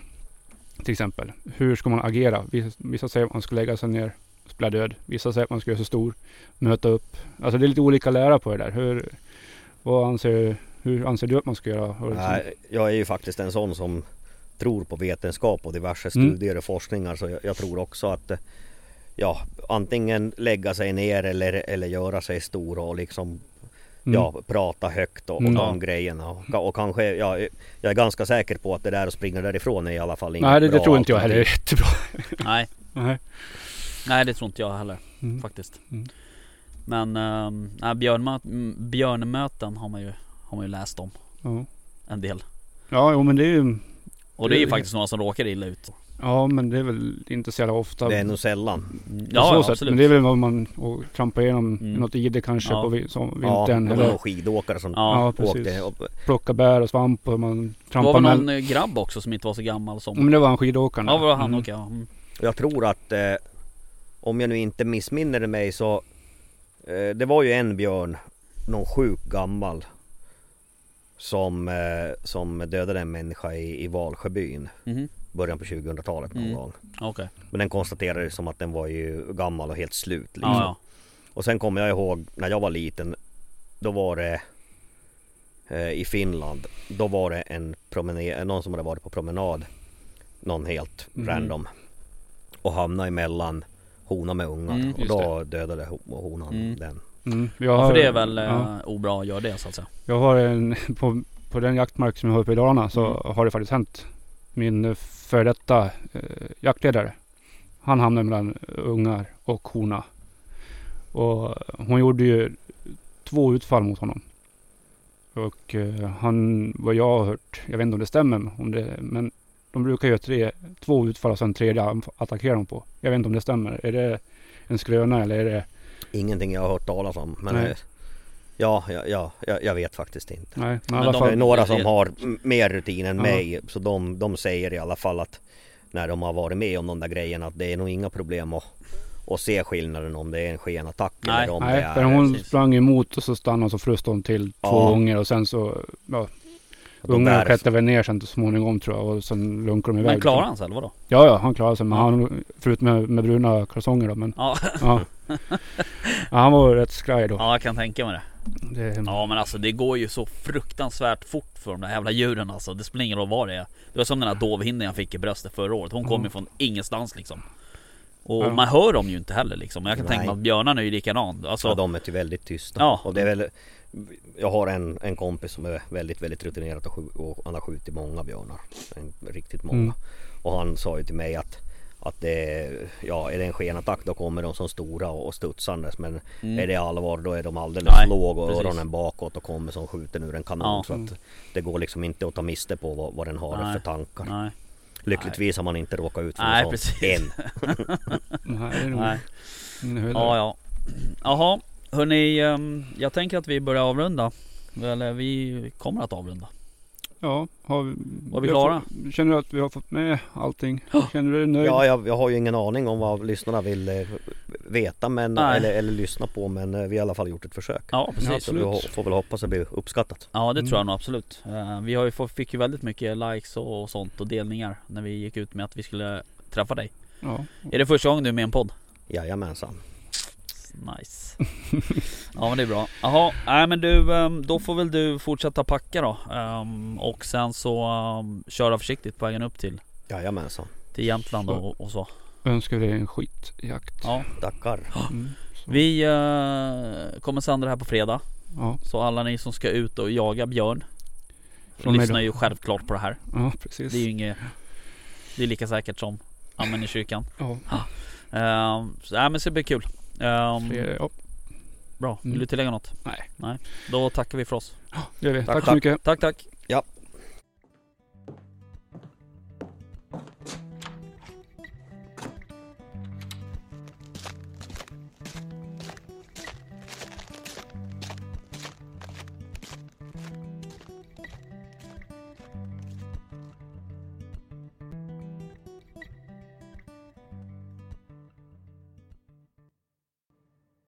till exempel. Hur ska man agera? Vissa, säger att man ska lägga sig ner spela död. Vissa säger att man ska göra sig stor, möta upp. Alltså det är lite olika lära på det där. Hur, vad anser, hur anser du att man ska göra? Och liksom- Nej, jag är ju faktiskt en sån som tror på vetenskap och diverse Mm. studier och forskningar så jag, jag tror också att eh, ja, antingen lägga sig ner eller, eller göra sig stor och liksom Mm. Ja, prata högt och, och Mm. de grejerna. Och, och kanske, ja, jag är ganska säker på att det där att springa därifrån är i alla fall inget Nej, det, det tror inte jag heller [laughs] är jättebra. Nej, [laughs] Nej. nej det tror inte jag heller Mm. faktiskt. Mm. Men um, nej, björnmö- björnmöten har man, ju, har man ju läst om en del. ja, jo, men det är ju Och det är ju faktiskt några som råkar illa ut. Ja, men det är väl inte så jävla ofta. Det är nog sällan. Ja, så ja sätt. absolut. Men det är väl vad man och trampar igenom Mm. något ide kanske Ja. på vi- som Ja, vintern. det var skidåkare som Ja, ja, precis. åkte. Och, plocka bär och svamp och man det trampar var väl med. någon eh, grabb också som inte var så gammal som... Men det var han skidåkaren. Ja, var han Mm. okej. ja. Mm. jag tror att eh, om jag nu inte missminner mig så eh, det var ju en björn, någon sjuk gammal som, eh, som dödade en människa i, i Valsjöbyn Mhm. Början på 2000-talet någon Mm. gång. Okej. Men den konstaterades som att den var ju gammal och helt slut. Liksom. Ja, ja. Och sen kommer jag ihåg när jag var liten. Då var det eh, i Finland. Då var det en promenad, någon som hade varit på promenad. Någon helt Mm. random. Och hamnade emellan hona med ungar. Mm, och då dödade ho- honan Mm. den. Mm. Jag, Ja, har, för det är väl eh, ja, obra att göra det så att säga. jag har en, [laughs] på, på den jaktmark som jag har uppe i Dalarna så Mm. har det faktiskt hänt. Min eh, före detta eh, jaktledare. Han hamnade mellan ungar och hona. Och hon gjorde ju två utfall mot honom. Och eh, han, vad jag har hört, jag vet inte om det stämmer, om det, men de brukar göra tre, två utfall och sen tredje attackerar de på. Jag vet inte om det stämmer. Är det en skröna eller är det? Ingenting jag har hört talas om. Men Nej. Ja, ja, ja jag, jag vet faktiskt inte. Nej, men Men alla de- Det är några som har mer rutin än Ja. mig. Så de, de säger i alla fall att när de har varit med om de där grejerna att det är nog inga problem att, att se skillnaden om det är en skenattack Nej. eller om Nej, det för är... hon precis. sprang emot och så stannade och så fröstade hon till två Ja. gånger och sen så, ja, ungarna där- klättrade väl ner sen så småningom tror jag och sen lunkade de iväg. Men klarade han sig eller vadå? Ja, ja, han klarade sig. Men han, förut med, med bruna kalsonger då, men Ja, ja. [laughs] ja. Han var rätt skraj då. ja jag kan tänka mig det. Det, Ja men alltså det går ju så fruktansvärt fort för de där jävla djuren alltså. Det spelar ingen roll vad det är. Det var som den där dovhinden jag fick i bröstet förra året. Hon kom Mm. ju från ingenstans liksom. Och Ja. man hör dem ju inte heller liksom. Jag kan tänka mig Nej. att björnarna är ju likadan. Alltså, Ja, de är ju väldigt tysta. Ja. Och det är väl, jag har en, en kompis som är väldigt, väldigt rutinerad och, och han har skjutit många björnar. En, riktigt många. Mm. Och han sa ju till mig att att det, ja, är det en skenattack då kommer de som stora och studsandes men mm. är det allvar då är de alldeles Nej, låg och precis. öronen bakåt och kommer som skjuten ur en kanon. Ja. Så att det går liksom inte att ta miste på vad, vad den har Nej. för tankar. Nej, Lyckligtvis har man inte råkat ut för Nej, något sånt än. [laughs] nej. Ja ja. Jaha, hörni. ehm, Jag tänker att vi börjar avrunda. Eller vi kommer att avrunda. Ja, har vi, Var vi klara? fått- Känner du att vi har fått med allting? [gasps] Känner du dig nöjd? Ja, jag, jag har ju ingen aning om vad lyssnarna vill eh, veta men, Nej. eller, eller lyssna på men eh, vi har i alla fall gjort ett försök. Ja precis. Ja, Så vi ho- får väl hoppas att det blir uppskattat. Ja det Mm. tror jag nog absolut. Eh, Vi har ju fått, fick ju väldigt mycket likes och, och sånt och delningar när vi gick ut med att vi skulle träffa dig. Ja. Är det första gången du är med i en podd? Jajamensan. Nice. ja men det är bra. Jaha, nej men du, ehm, då får väl du fortsätta packa då. Ehm, Och sen så ehm, köra försiktigt på vägen upp till, Jajamensan. till Jämtland Så. och, och så. Önskar dig en skitjakt. Ja. Tackar. Mm. Vi eh, kommer sända det här på fredag. Ja, Så alla ni som ska ut och jaga björn Från lyssnar ju självklart på det här. ja, precis. Det är ju inget Det är lika säkert som Amen i kyrkan. Ja, Ehm, så, nej, men så det blir kul. Ehm, fler, ja, bra, vill Mm. du tillägga något? Nej. Nej. Då tackar vi för oss. det gör vi. Tack, Tack så mycket. Tack tack. Ja,